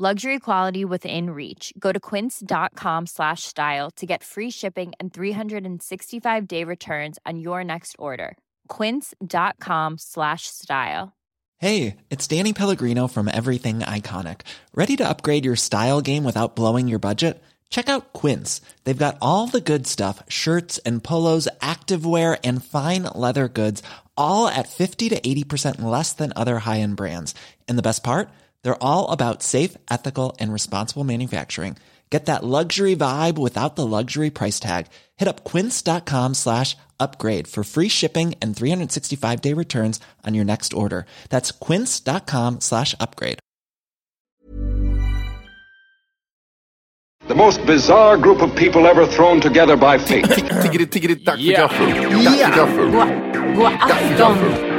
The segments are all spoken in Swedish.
Luxury quality within reach. Go to quince.com slash style to get free shipping and 365 day returns on your next order. Quince.com slash style. Hey, it's Danny Pellegrino from Everything Iconic. Ready to upgrade your style game without blowing your budget? Check out Quince. They've got all the good stuff shirts and polos, activewear, and fine leather goods, all at 50 to 80% less than other high end brands. And the best part? They're all about safe, ethical, and responsible manufacturing. Get that luxury vibe without the luxury price tag. Hit up quince.com slash upgrade for free shipping and 365 day returns on your next order. That's quince.com slash upgrade. The most bizarre group of people ever thrown together by fate. Tiggeri, tiggeri, dack för Ja. gaffel. Dack för gaffel.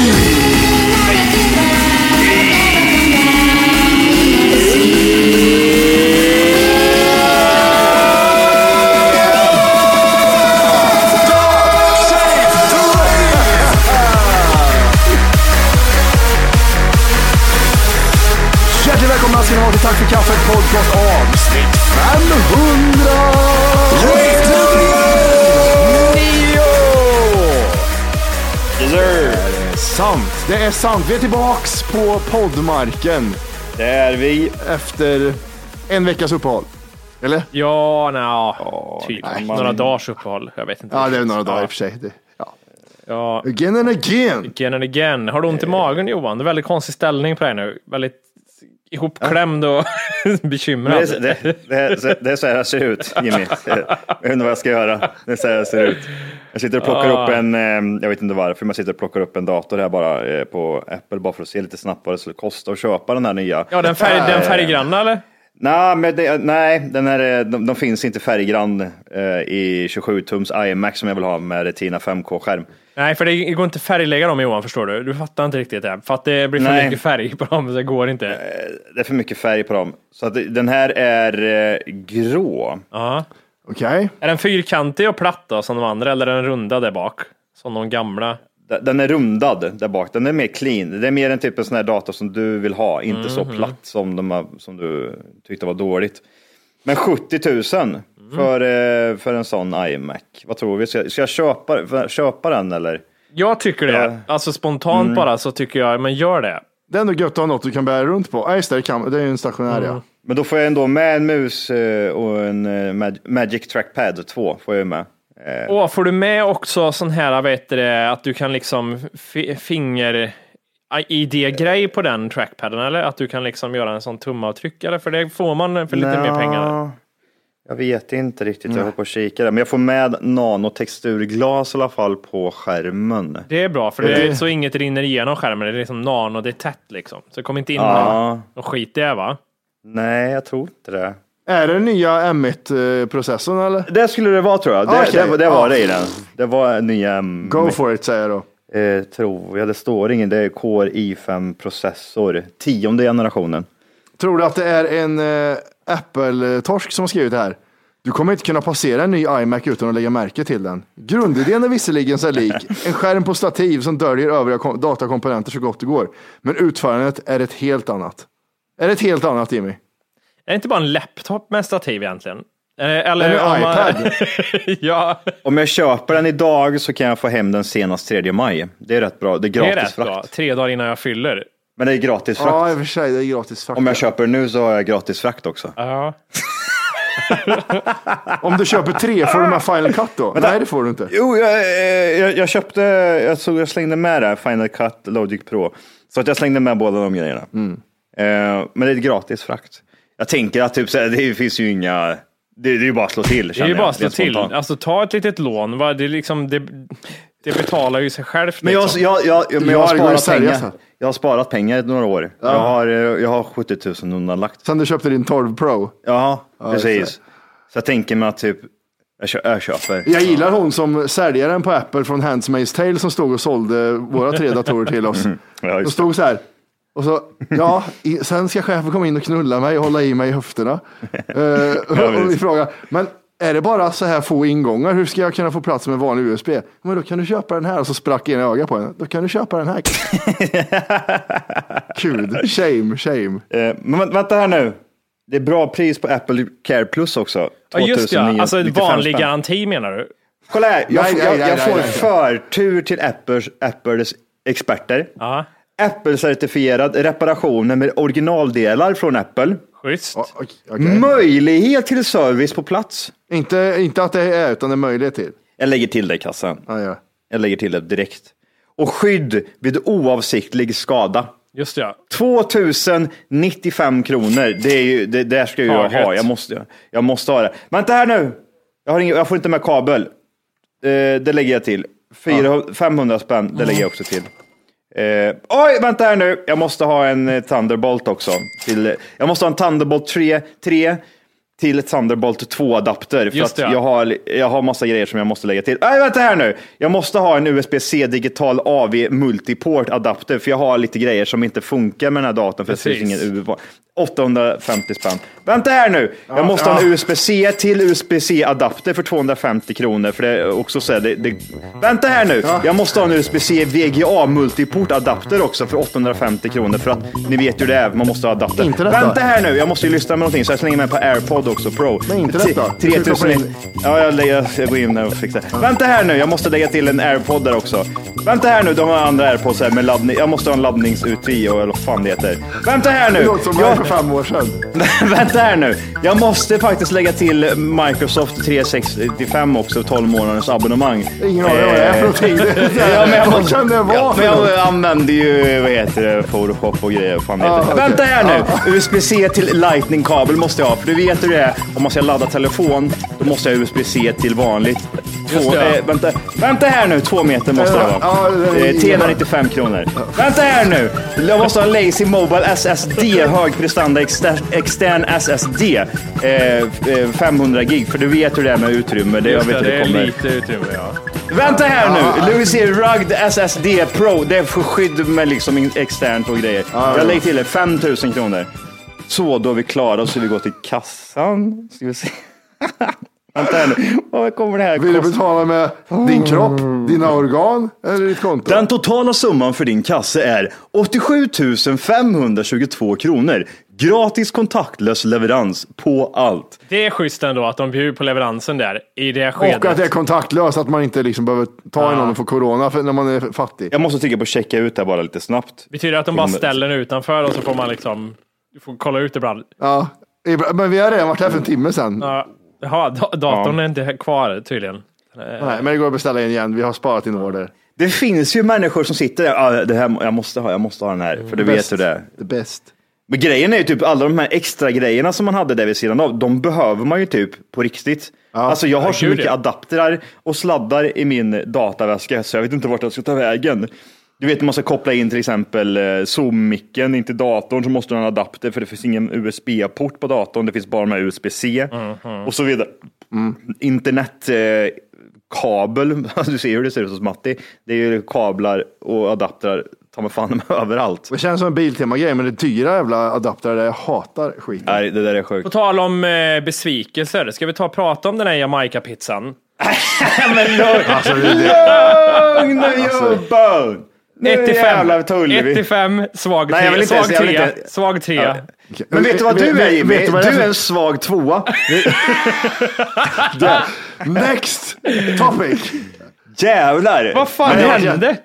Hjärtligt välkomna ska ni vara till Tack för kaffet podcast avsnitt 500! Sant, det är sant. Vi är tillbaks på poddmarken Det är vi. efter en veckas uppehåll. Eller? Ja, nja, typ. nej. Några dagars uppehåll. Jag vet inte. Ja, det är några dagar i och för sig. Det, ja. Ja, Again and again. again and again. Har du ont i magen Johan? Det är väldigt konstig ställning på dig nu. Väldigt ihopklämd och bekymrad. Det, det, det, det är så här det ser ut, Jimmy. Jag inte vad jag ska göra. Det är så här det ser ut. Jag sitter och plockar Ah. upp en, eh, jag vet inte varför, men jag sitter och plockar upp en dator här bara eh, på Apple bara för att se lite snabbt vad det skulle kosta att köpa den här nya. Ja, den, färg, den färggranna eller? Nej, men det, nej den här, eh, de, de finns inte färggrann eh, i 27 tums iMac som jag vill ha med Retina 5K-skärm. Nej, för det går inte färglägga dem Johan, förstår du? Du fattar inte riktigt det. För att det blir för Nej. mycket färg på dem, så det går inte. Det är för mycket färg på dem. Så att den här är eh, grå. Ja. Okej. Är den fyrkantig och platt då, som de andra, eller är den runda där bak? Som de gamla? Den- är rundad där bak. Den är mer clean. Det är mer en typ av sån här dator som du vill ha. Inte så Mhm. platt som, de har, som du tyckte var dåligt. Men 70 000 Mm. för, eh, för en sån iMac. Vad tror vi? Ska, ska jag köpa, köpa den eller? Jag tycker det. Ja. Alltså spontant Mm. bara så tycker jag, men gör det. Det är ändå gött att ha något du kan bära runt på. Ja, just det, det, kan, det är ju en stationär ja. Men då får jag ändå med en mus eh, och en eh, Mag- Magic Trackpad 2 får jag med. Eh, Åh, får du med också sån här, vet du, att du kan liksom fi- finger ID-grej på den trackpaden eller? Att du kan liksom göra en sån tumavtryck eller? För det får man för lite mer pengar. Jag vet inte riktigt, jag får kika där. Men jag får med nanotexturglas i alla fall på skärmen. Det är bra, för det är så inget rinner igenom skärmen. Det är liksom nano, det är tätt liksom. Så det kommer inte in Ja. någon skit i det va? Nej, jag tror inte det. Är det nya M1-processorn eller? Det skulle det vara tror jag. Det, Okej, det, det var ja. det i den. Det var nya... mm, Go for it säger jag då. Eh, tror jag. Det står ingen. Det är Core i5-processor. Tionde generationen. Tror du att det är en eh, Apple-torsk som har skrivit det här? Du kommer inte kunna passera en ny iMac utan att lägga märke till den. Grundidén är visserligen sig lik, en skärm på stativ som döljer övriga kom- datakomponenter så gott det går. Men utförandet är ett helt annat. Är det ett helt annat Jimmy? Är det inte bara en laptop med stativ egentligen? Eh, Eller man- iPad. ja, Om jag köper den idag så kan jag få hem den senast 3 maj. Det är rätt bra. Det är det är gratis rätt bra. frakt. Tre dagar innan jag fyller. Men det är gratis frakt. Ja, i och för sig, det är gratis frakt. Om jag köper nu så har jag gratis frakt också. Ja. Om du köper tre, får du med Final Cut då? Nej, det får du inte. Jo, jag, eh, jag, jag köpte, jag, såg, jag slängde med det här, Final Cut Logic Pro. Så att jag slängde med båda de grejerna. Mm. Eh, men det är gratis frakt. Jag tänker att typ, så här, det finns ju inga, det, det är ju bara att slå till. Det är ju bara jag, att slå till. Alltså ta ett litet lån. Va? Det, är liksom, det, det betalar ju sig självt. Men jag, liksom. jag, jag, men jag, Ja, har sparat pengar. jag har sparat pengar i några år. Jag, har, eh, jag har 70 000 undanlagt. Sen du köpte din 12 Pro. Ja, precis. Så jag tänker mig att typ, jag, kö, jag köper. Jag gillar hon som säljaren på Apple från Handmaid's Tale som stod och sålde våra tre datorer till oss. Ja, De stod så här. Och så, ja, i, sen ska chefen komma in och knulla mig och hålla i mig i höfterna. Eh, och vi frågar, men är det bara så här få ingångar? Hur ska jag kunna få plats med vanlig USB? Men då kan du köpa den här. Och så sprack ena ögat på henne. Då kan du köpa den här. Kul. Shame, shame. Eh, men vä- vänta här nu. Det är bra pris på Apple Care Plus också. Ja, just ja. 2995 Alltså en vanlig garanti menar du? Kolla här, jag, Nej, får- nej, jag, nej, jag nej, får nej. förtur till Apples, Apples experter. Ja, Apple-certifierad reparationer med originaldelar från Apple. schysst. O- okej. Möjlighet till service på plats. Inte, inte att det är, utan det är möjlighet till. Jag lägger till det i kassan. Ja, ja. Jag lägger till det direkt. Och skydd vid oavsiktlig skada. Just ja. 2095 kronor. Det, är ju, det där ska ju jag Taget. ha. Jag måste, jag måste ha det. Vänta här nu. Jag, har ingen, jag får inte med kabel. Eh, det lägger jag till. 400, 500 spänn, det lägger jag också till. Eh, oj, vänta här nu. Jag måste ha en eh, Thunderbolt också. Till, eh, jag måste ha en Thunderbolt 3, 3 till ett Thunderbolt 2-adapter. För Just att ja. jag, har, jag har massa grejer som jag måste lägga till. Nej, vänta här nu. Jag måste ha en USB-C digital AV multiport adapter. För jag har lite grejer som inte funkar med den här datorn. För det finns ingen UV. 850 spänn. Vänta här nu. Jag måste ha en USB-C till USB-C adapter för 250 kronor. För det är också så här, det, det... Vänta här nu. Jag måste ha en USB-C VGA multiport adapter också för 850 kronor. För att ni vet ju det är, man måste ha adapter. Vänta här nu. Jag måste ju lyssna med någonting så jag slänger med på AirPod också Pro. Men inte detta. T- Du ska 3000 koppla in. Ja, jag, lägger, jag går in där och fixar. Vänta här nu, jag måste lägga till en airpod där också. Vänta här nu, de har andra airpods här med laddning. Jag måste ha en laddningsutri och eller vad fan det heter. Vänta här nu. Det låter som Jag, för fem år sedan. vänta här nu. Jag måste faktiskt lägga till Microsoft 365 också, 12 månaders abonnemang. Ingen aning vad det är för någonting. Ja, men jag Vad kan det vara Ja, men jag använder ju, vad heter det, Photoshop och grejer. Fan. Ja, okej. Vänta här nu! USB-C till lightning-kabel måste jag ha. För du vet hur det är. Om man ska ladda telefon, då måste jag USB-C till vanligt. Två, det, ja. eh, vänta, vänta här nu, två meter måste det Ja, vara. är- Eh, 395 kronor. Vänta här nu! Jag måste ha Lazy Mobile SSD, högprestanda exter, extern SSD. Eh, eh, 500 gig, för du vet hur det är med utrymme. Det, jag vet det, det det är kommer. lite utrymme ja. Vänta här nu! Louis C. Rugged SSD Pro. Det är för skydd med liksom externt och grejer. Jag lägger till det, 5000 kronor. Så, då är vi klara. Så vi går till kassan. Ska vi se. Vänta här nu. Vad kommer det här Vill du kosta? betala med din kropp, dina organ eller ditt konto? Den totala summan för din kasse är 87 522 kronor. Gratis kontaktlös leverans på allt. Det är schysst ändå att de bjuder på leveransen där i det skedet. Och att det är kontaktlöst, att man inte liksom behöver ta i någon och få corona för när man är fattig. Jag måste trycka på checka ut där bara lite snabbt. Betyder det att de bara ställer den utanför och så får man liksom, du får kolla ut ibland. Ja. Men vi har redan varit här för en timme sedan. Ja, Jaha, da- datorn är inte kvar tydligen. Nej, men det går att beställa in igen. Vi har sparat in order. Det finns ju människor som sitter där, ah, det här, jag måste ha, jag måste ha den här, för du vet hur det är. The best. Men grejen är ju typ alla de här extra grejerna som man hade där vid sidan av, de behöver man ju typ på riktigt. Alltså jag har Ja, så mycket ja. adaptrar och sladdar i min dataväska så jag vet inte vart jag ska ta vägen. Du vet, man måste koppla in till exempel eh, Zoom-micken in till datorn så måste du ha en adapter för det finns ingen USB-port på datorn. Det finns bara med USB-C Mhm. och så vidare. Internet eh, kabel, du ser hur det ser ut hos Matti. Det är ju kablar och adaptrar, ta mig fan överallt. Det känns som en Biltema-grej, men det är dyra jävla adaptrar där jag hatar skiten. Nej, det där är sjukt. På tal om eh, besvikelser, ska vi ta och prata om den här Jamaica-pizzan? Men lugn! Alltså, det, det, Lugn nu Alltså. Nu 1 till 5. jävlar tullar vi. 1 till 5, svag Nej, jag vill 3. inte Svag ens- jag vill 3. inte- Svag 3. Ja. Men vet du vad du är Jimmy? Vet du vad Du det är en svag tvåa. Next topic. Jävlar. Vad fan Men jag hände?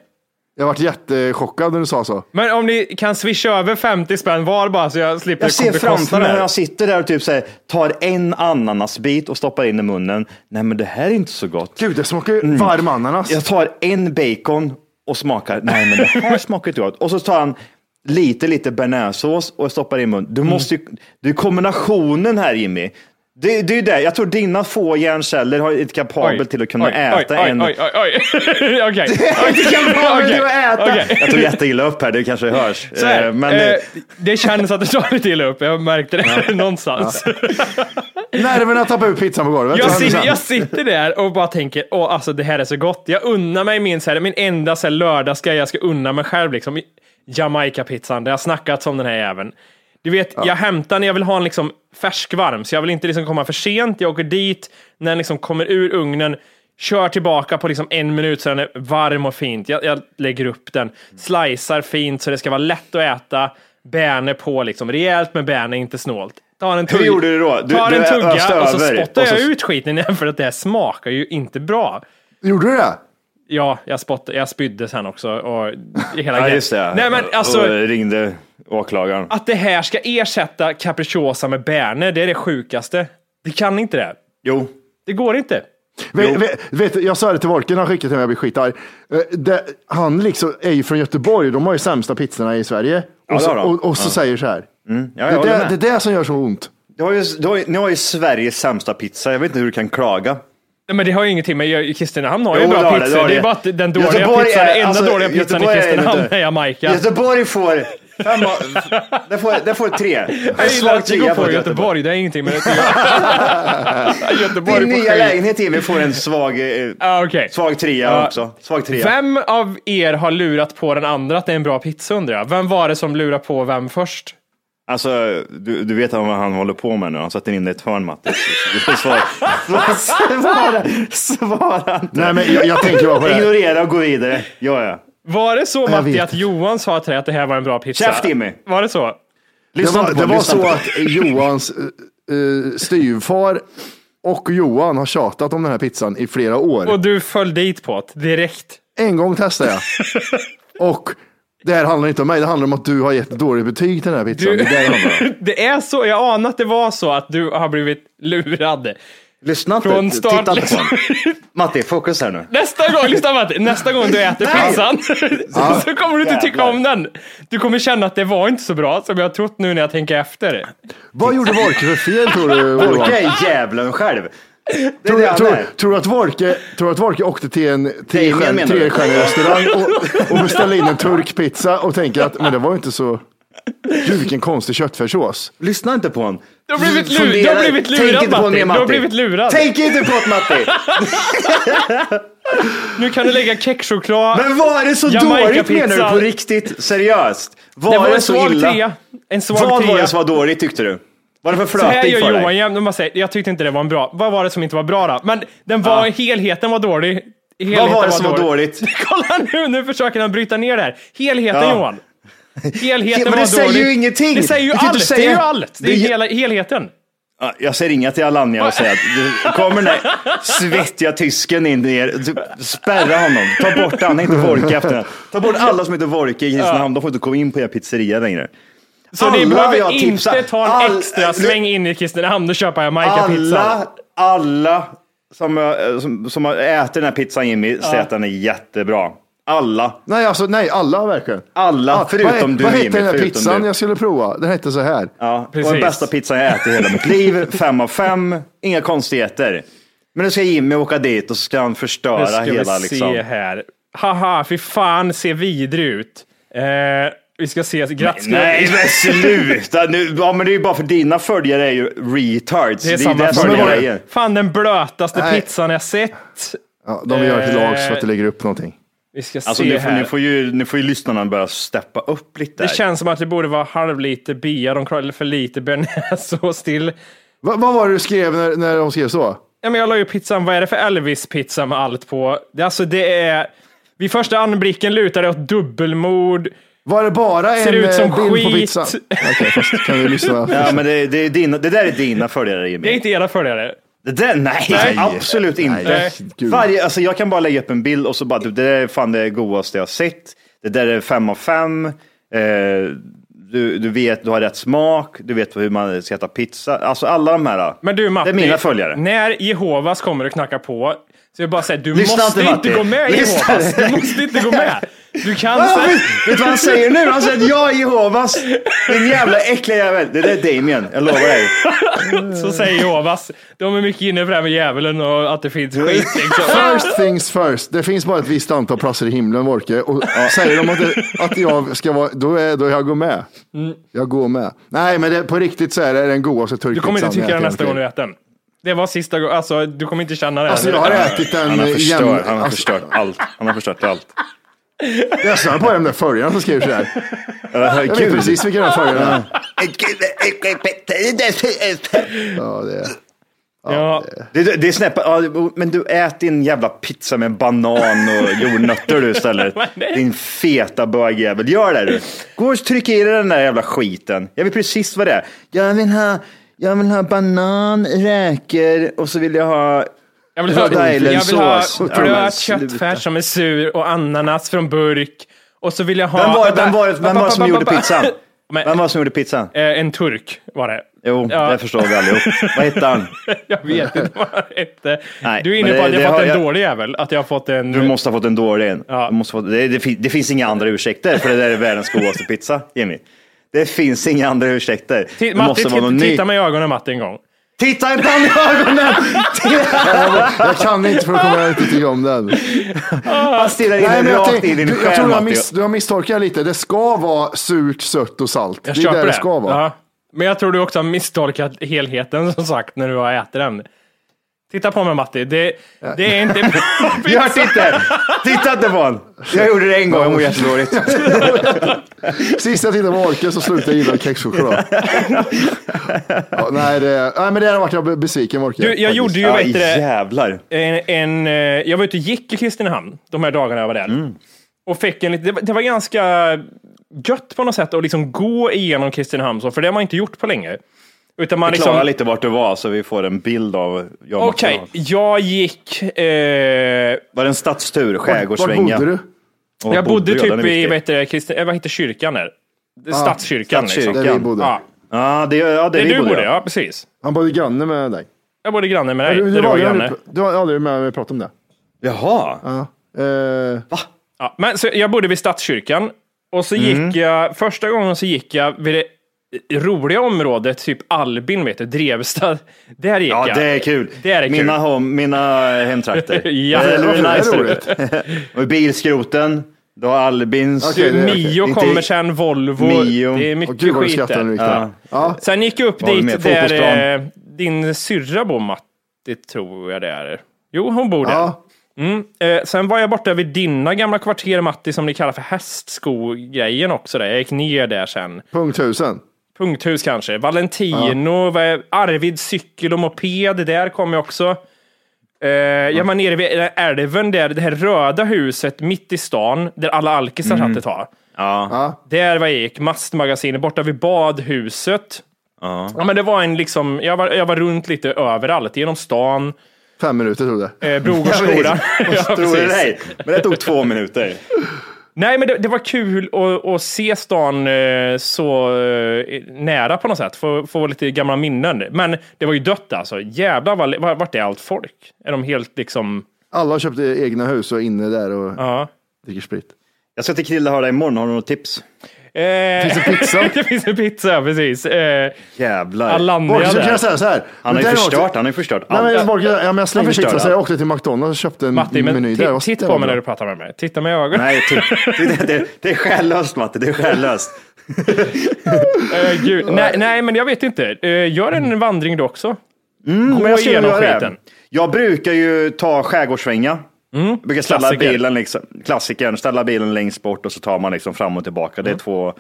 Jag varit jättechockad när du sa så. Men om ni kan swisha över 50 spänn var bara så jag slipper Jag ser framför mig när jag sitter där och typ så här, tar en ananasbit och stoppar in i munnen. Nej, men det här är inte så gott. Gud, det smakar ju varm ananas. Jag tar en bacon och smakar. Nej, men det här smakar inte gott. Och så tar han lite, lite bearnaisesås och stoppar i munnen. Du måste ju, det är kombinationen här Jimmy. Det, det är det. Jag tror dina få hjärnceller har är kapabel till att kunna oj, äta oj, en... Oj, oj, oj. Okej. Inte kapabel till att äta. okej. Jag tog jätteilla upp här, det kanske hörs. Här, Eh, men, eh, eh, det känns att du tar lite illa upp. Jag märkte det någonstans. Nerverna tappar ut pizzan på golvet. Jag sitter, jag sitter där och bara tänker, åh alltså det här är så gott. Jag unnar mig min, så här, min enda så här, lördagsgrej jag ska unna mig själv. Liksom. Jamaica-pizzan, det har snackats om den här jäveln. Du vet, jag hämtar när jag vill ha en liksom färskvarm, så jag vill inte liksom komma för sent. Jag åker dit när den liksom kommer ur ugnen, kör tillbaka på liksom en minut så den är varm och fint. Jag, jag lägger upp den, slicear fint så det ska vara lätt att äta. Bärne på liksom, rejält med bärne, inte snålt. Tar en Hur tugg- gjorde du då? Du- tar du en tugga och så spottar och så- jag ut skiten igen för att det här smakar ju inte bra. Gjorde du det? Ja, jag, spottade, jag spydde sen också. Och hela ja, just det. Nej, men alltså, Och ringde åklagaren. att det här ska ersätta capricciosa med bärne, det är det sjukaste. Det kan inte det. Jo, Det går inte. Vet, vet, vet, jag sa det till Volken, han skickade till mig, jag blir skitarg. Eh, det, han liksom är ju från Göteborg, de har ju sämsta pizzorna i Sverige. Ja, Och så, de. och, och så säger så här. ja, jag det, det, det är det som gör så ont. Du har ju, du har, ni har ju Sveriges sämsta pizza. Jag vet inte hur du kan klaga. Nej, men det har ju ingenting med Kristinehamn har ju Jo, det bra det, pizza. det har Det, är det. bara att den dåliga Göteborg pizzan, är- enda alltså, dåliga pizzan i Göteborg är Kristinehamn inte- är Jamaica. Göteborg får fem det får, det får tre. Jag gillar att vi går på på Göteborg, det är ingenting med det. Göteborg Din nya lägenhet Jimmy får en svag, eh, Ja, okej. svag trea Ja. också. Svag trea. Vem av er har lurat på den andra att det är en bra pizza undrar jag? Vem var det som lurade på vem först? Alltså, du, du vet vad han håller på med nu. Han sätter in dig i ett hörn Matti. Svara, svara, svara inte. Nej, men jag, jag tänker bara på det. Ignorera och gå vidare. Ja, ja. Var det så Jag Matti vet att Johan sa till dig att det här var en bra pizza? Käft, Jimmy. Var det så? Det Lyssna var, inte på det var så att Johans uh, styvfar och Johan har tjatat om den här pizzan i flera år. Och du föll dit på det direkt. En gång testade jag. och det här handlar inte om mig, det handlar om att du har gett dåligt betyg till den här pizzan. Du- Det är det är så, jag anar att det var så att du har blivit lurad. Lyssna inte. Från start, Titta inte liksom. på honom. Matti, fokus här nu. Nästa gång, lyssna Matti, nästa gång du äter pizzan så, så kommer du inte tycka om den. Du kommer känna att det var inte så bra som jag har trott nu när jag tänker efter. Vad gjorde Wolke för fel tror du? Volke är djävulen själv. Det Tror, det tror, tror, att Wolke, tror att Wolke åkte till en trestjärnig restaurang och, och beställde in en turkpizza och tänker att men det var ju inte så... Gud vilken konstig köttfärssås. Lyssna inte på honom. Du har blivit, lu- Fundera- du har blivit Tänk lurad inte på Matti. mer, Du har blivit lurad. Tänk inte på det Matti. Nu kan du lägga kexchoklad. Men var det så dåligt menar du pizza. på riktigt? Seriöst? Var det det, var en så svag illa? trea. En svag Vad var trea. det som var dåligt tyckte du? Var det för flötig för Johan dig? jämt. när man säger, Jag tyckte inte det var en bra. Vad var det som inte var bra då? Men den var, Ja. helheten var dålig. Helheten Vad var det som var dåligt? Kolla nu, nu försöker han bryta ner det här. Helheten Ja. Johan. Helheten Men det var säger dålig. ju ingenting. Det säger ju Du allt. Det är ju säga- allt. Det är är- hela, helheten. Ja, Jag säger inga till Alanya och säger att du kommer den där svettiga tysken in ner. Du, spärra honom. Ta bort han, inte Wolke efter. Ta bort alla som heter Wolke i Kristinehamn. De får inte komma in på er pizzeria längre. Så ni Alla behöver jag inte tipsar- ta en all- extra sväng in i Kristinehamn och köpa Jamaica-pizza. Alla, alla som, eh, som, som har ätit den här pizzan Jimmy säger att den är jättebra. Alla. Nej, alltså nej, alla verkligen. Alla, Ja, förutom vad, du Vad hette Jimmy. den här förutom pizzan du. jag skulle prova? Den hette så här. Ja, och Precis. den bästa pizzan jag ätit i hela mitt liv. Fem av fem, inga konstigheter. Men nu ska Jimmy åka dit och så ska han Nu förstöra ska hela vi liksom. se här. Haha, fy fan, ser vidrig ut. Eh, vi ska se. Grattis. Nej men sluta nu. Ja men det är ju bara för dina följare är ju retards. Det är samma som är följare. grejen. Fan, den blötaste Nej. pizzan jag sett. Ja, de göra till lags för att du lägger upp någonting. Vi ska Alltså se nu får, här. nu, får ju, nu får ju lyssnarna börja steppa upp lite. Det här. känns som att det borde vara halv liter bia, de klarar för lite bearnaisesås till. Va, vad var det du skrev när, när de skrev så? Ja, men jag la ju pizzan, vad är det för Elvis-pizza med allt på? Det, alltså det är Vid första anblicken lutar det åt dubbelmord. Var det bara en Ser ut som eh, bild på skit. pizzan? Okej, fast kan vi lyssna? Ja, men det, det, är dina, det där är dina följare Jimmy. Det är inte era följare. Det där, nej, Nej. absolut inte. Nej. Varje, alltså jag kan bara lägga upp en bild och så bara, det där är fan det godaste jag har sett. Det där är fem av fem. Eh, du, du vet, du har rätt smak. Du vet hur man ska äta pizza. Alltså alla de här. Men du Matti, det är mina följare. när Jehovas kommer och knackar på, så jag bara säger, du Lyssna måste inte, inte Matti. gå med Lyssna. Jehovas. Du måste inte gå med. Du kan Ah, säga, vet, du vad han säger nu? Han säger att jag är Jehovas. Din jävla äckliga jävel. Det där är Damien, jag lovar dig. så säger Jehovas. De är mycket inne på det här med djävulen och att det finns skit. Liksom. First things first. Det finns bara ett visst antal platser i himlen, Wolke. Och säger de att, det, att jag ska vara, då är då jag går med. Jag går med. Nej, men det, på riktigt så är det den godaste Du turkpizzan. kommer inte tycka det nästa gång du äter den. Det var sista gången, alltså du kommer inte känna det. Alltså jag har ätit den Han har förstört, han har alltså, förstört allt. Han har förstört allt. Jag stör på de där följarna som skriver sådär. Jag vet precis vilka de följarna är. Ja, det är. Ja, Det, det, det är snäppa, ja, men du ät din jävla pizza med banan och jordnötter du istället. Din feta bögjävel. Gör det du. Gå och tryck i dig den där jävla skiten. Jag vet precis vad det är. Jag vill ha, jag vill ha banan, räkor och så vill jag ha jag vill ha, jag vill ha blöt köttfärs som är sur och ananas från burk. Och så vill jag ha... Vem var, vem var, vem var det som gjorde pizzan? Men- Vem var det som gjorde pizzan? Eh, En turk var det. Jo, Ja. det förstår vi allihop. Vad hette han? Jag vet inte vad det hette. Du är inne på att jag det har fått en jag- dålig jävel. Att jag har fått en... Du måste ha fått en dålig en. Ja. Du måste få, det, det, det finns inga andra ursäkter för det där är världens godaste pizza, Jimmy. Det finns inga andra ursäkter. Ti- Det Matti, måste vara något titta, nytt. titta mig i ögonen Matti en gång. Titta inte han i ögonen! Jag kan inte för då kommer jag inte tycka om den. Han stirrar in Nej, men rakt i din du, jag tror själ, du har, miss, du har misstolkat lite. Det ska vara surt, sött och salt. Jag det är där det. det ska vara. Ja. Men jag tror du också har misstolkat helheten som sagt när du har ätit den. Titta på mig Matti. Det, det är inte... Gör inte! Titta inte på honom! Jag gjorde det en gång, jag mår jättedåligt. Sist jag tittade på Orken så slutade jag gilla kexchoklad. ja, nej, det, nej, men det har varit jag besviken Orken. Du, jag gjorde ju, Aj, vet du det, jävlar. en, en, eh, jag var ute och gick i Kristinehamn de här dagarna jag var där. Mm. Och fick en lite, det, var, det var ganska gött på något sätt att liksom gå igenom Kristinehamn, för det har man inte gjort på länge. Utan man Förklara liksom, lite vart du var så vi får en bild av jag och Okej, Mats. jag gick... Eh, Var det en stadstur, Var skärgårdssvänga? bodde du? Och var jag bodde den typ i, vet du, Kristi, eh, vad heter kyrkan där? Stadskyrkan. Stadskyrkan. Liksom. Där vi bodde. Ja, Ja, det, ja, det där vi du bodde, ja. ja precis. Han bodde granne med dig. Jag bodde granne med dig, Du, du, du var var, granne. du, du har aldrig med mig pratat om det. Jaha. Ja. Eh, Ja, men så jag bodde vid Stadskyrkan och så Mm. gick jag, första gången så gick jag vid det roliga området, typ Albin, vet du, Drevstad. Där gick Ja, jag. det är kul. Det är kul. mina, home, mina hemtrakter. Ja. det är Varför är det nice. roligt? Och biilskroten, du har Albins. Det okej. Mio Inte- kommer sen, Volvo. Mio. Det är mycket gud vad du skit där. Viktor. Ja. Sen gick jag upp du dit där eh, din syrra bor, Matti, tror jag det är. Jo, hon bor där. Ja. Mm. Eh, sen var jag borta vid dina gamla kvarter, Matti, som ni kallar för hästskogrejen också. Där. Jag gick ner där sen. Punkthusen. Punkthus kanske. Valentino, vad- Arvid cykel och moped, där kom jag också. Eh, jag var nere vid älven där, det här röda huset mitt i stan, där alla alkisar satt ett tag. Ja. Ja. Där var jag gick, mastmagasinet, borta vid badhuset. Ja. Ja, men det var en liksom, jag var, jag var runt lite överallt, genom stan, Fem minuter tog det. eh, Brogårdsskolan. ja, Tror du dig? Men det tog två minuter. Nej, men det, det var kul att, att se stan eh, så eh, nära på något sätt. Få, få lite gamla minnen. Men det var ju dött alltså. Jävlar, vad- vart är allt folk? Är de helt liksom... Alla har köpt egna hus och är inne där och Ja. dricker sprit. Jag ska till Krille höra imorgon, har du något tips? Eh, Finns det pizza? det finns en pizza, precis. Eh, Jävlar. Alanya Borg, så kan jag säga så här. Han har ju förstört, han har ju förstört Nej, allt. men, Borg, ja, men jag slängde pizza så jag åkte till McDonalds och köpte en Matti, men meny där. Och titt det på mig när du pratar med mig. Titta mig i ögonen. Nej, det, det, det är själlöst Matte, det är själlöst. Gud. nej, nej, men jag vet inte. Eh, gör en vandring du också. Men Gå igenom skiten. Jag brukar ju ta skärgårdssvänga. Jag brukar ställa Klassiker. bilen, liksom, klassikern, ställa bilen längst bort och så tar man liksom fram och tillbaka. Det är två,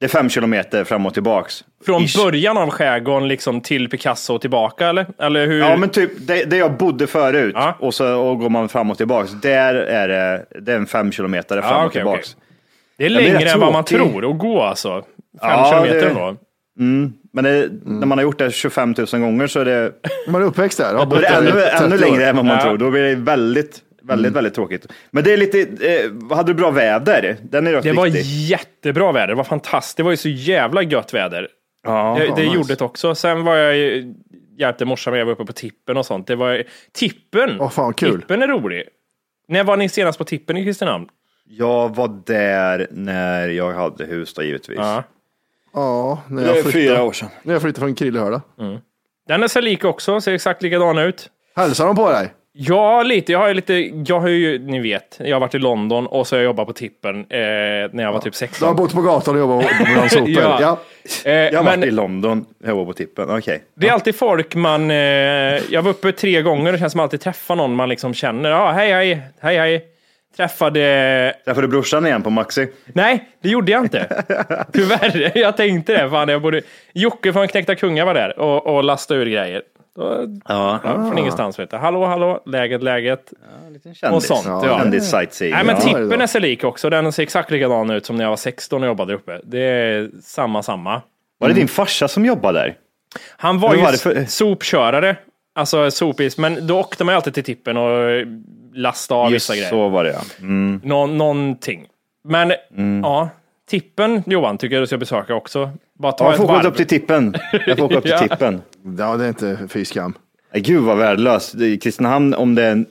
Det är fem kilometer fram och tillbaks. Från Ish. början av skärgården liksom till Picasso och tillbaka eller? Eller hur? Ja, men typ det, det jag bodde förut Ja. och så och går man fram och tillbaks. Där är det, det är en fem kilometer fram och okej, tillbaks. det är men det är längre än vad man tror att gå alltså. Fem Ja, kilometer det- då. Men det, när man har gjort det 25 000 gånger så är det, Man är uppväxt där. då är det där ännu, 30 ännu längre än vad man Ja. tror. Då blir det väldigt, väldigt, väldigt tråkigt. Men det är lite, eh, hade du bra väder? Den är rätt Det var viktig. jättebra väder, det var fantastiskt. Det var ju så jävla gött väder. Ja, det det nice. gjorde det också. Sen var jag ju- hjälpte morsan med, jag var uppe på tippen och sånt. Det var Tippen! Åh, fan, kul. Tippen är rolig. När var ni senast på Tippen i Kristinehamn? Jag var där när jag hade hus då givetvis. Ja. Ja, när Det jag är flyttade, fyra år sedan. när jag flyttade från Krillehörda. Den är sig lik också, ser exakt likadan ut. Hälsar de på dig? Ja, lite. Jag har ju lite, jag har ju, ni vet, jag har varit i London och så har jag jobbat på Tippen eh, när jag var typ Du har 16. bott på gatan och jobbat bland sopor? Ja. ja. Eh, Jag har men varit i London, jag var på tippen. Okej. det är alltid folk man, eh, jag var uppe tre gånger, det känns som att alltid träffa någon man liksom känner. Ja, hej, hej, hej, hej. Träffade Träffade du brorsan igen på Maxi? Nej, det gjorde jag inte. Tyvärr. Jag tänkte det. Fan, jag borde... Jocke från Knäckta Kungar var där och, och lastade ur grejer. Då, Ja. ja, från ingenstans vet du. Hallå, hallå, läget, läget. Kändis. Och sånt, ja. Kändis sightseeing. Nej, men ja. tippen är sig lik också. Den ser exakt likadan ut som när jag var 16 och jobbade där uppe. Det är samma, samma. Var det din farsa som jobbade där? Han var Men ju för- sopkörare. Alltså sopis, men då åkte man ju alltid till tippen och lastade av Just vissa grejer. så var det ja. Mm. Nå någonting. Men ja, tippen Johan tycker jag du ska besöka också. Bara ta Ja, jag ett får åka varv. upp till tippen. Jag får åka upp till Ja. tippen. Ja, det är inte fy skam. Nej, Gud vad värdelöst. Det är Kristinehamn, om det är,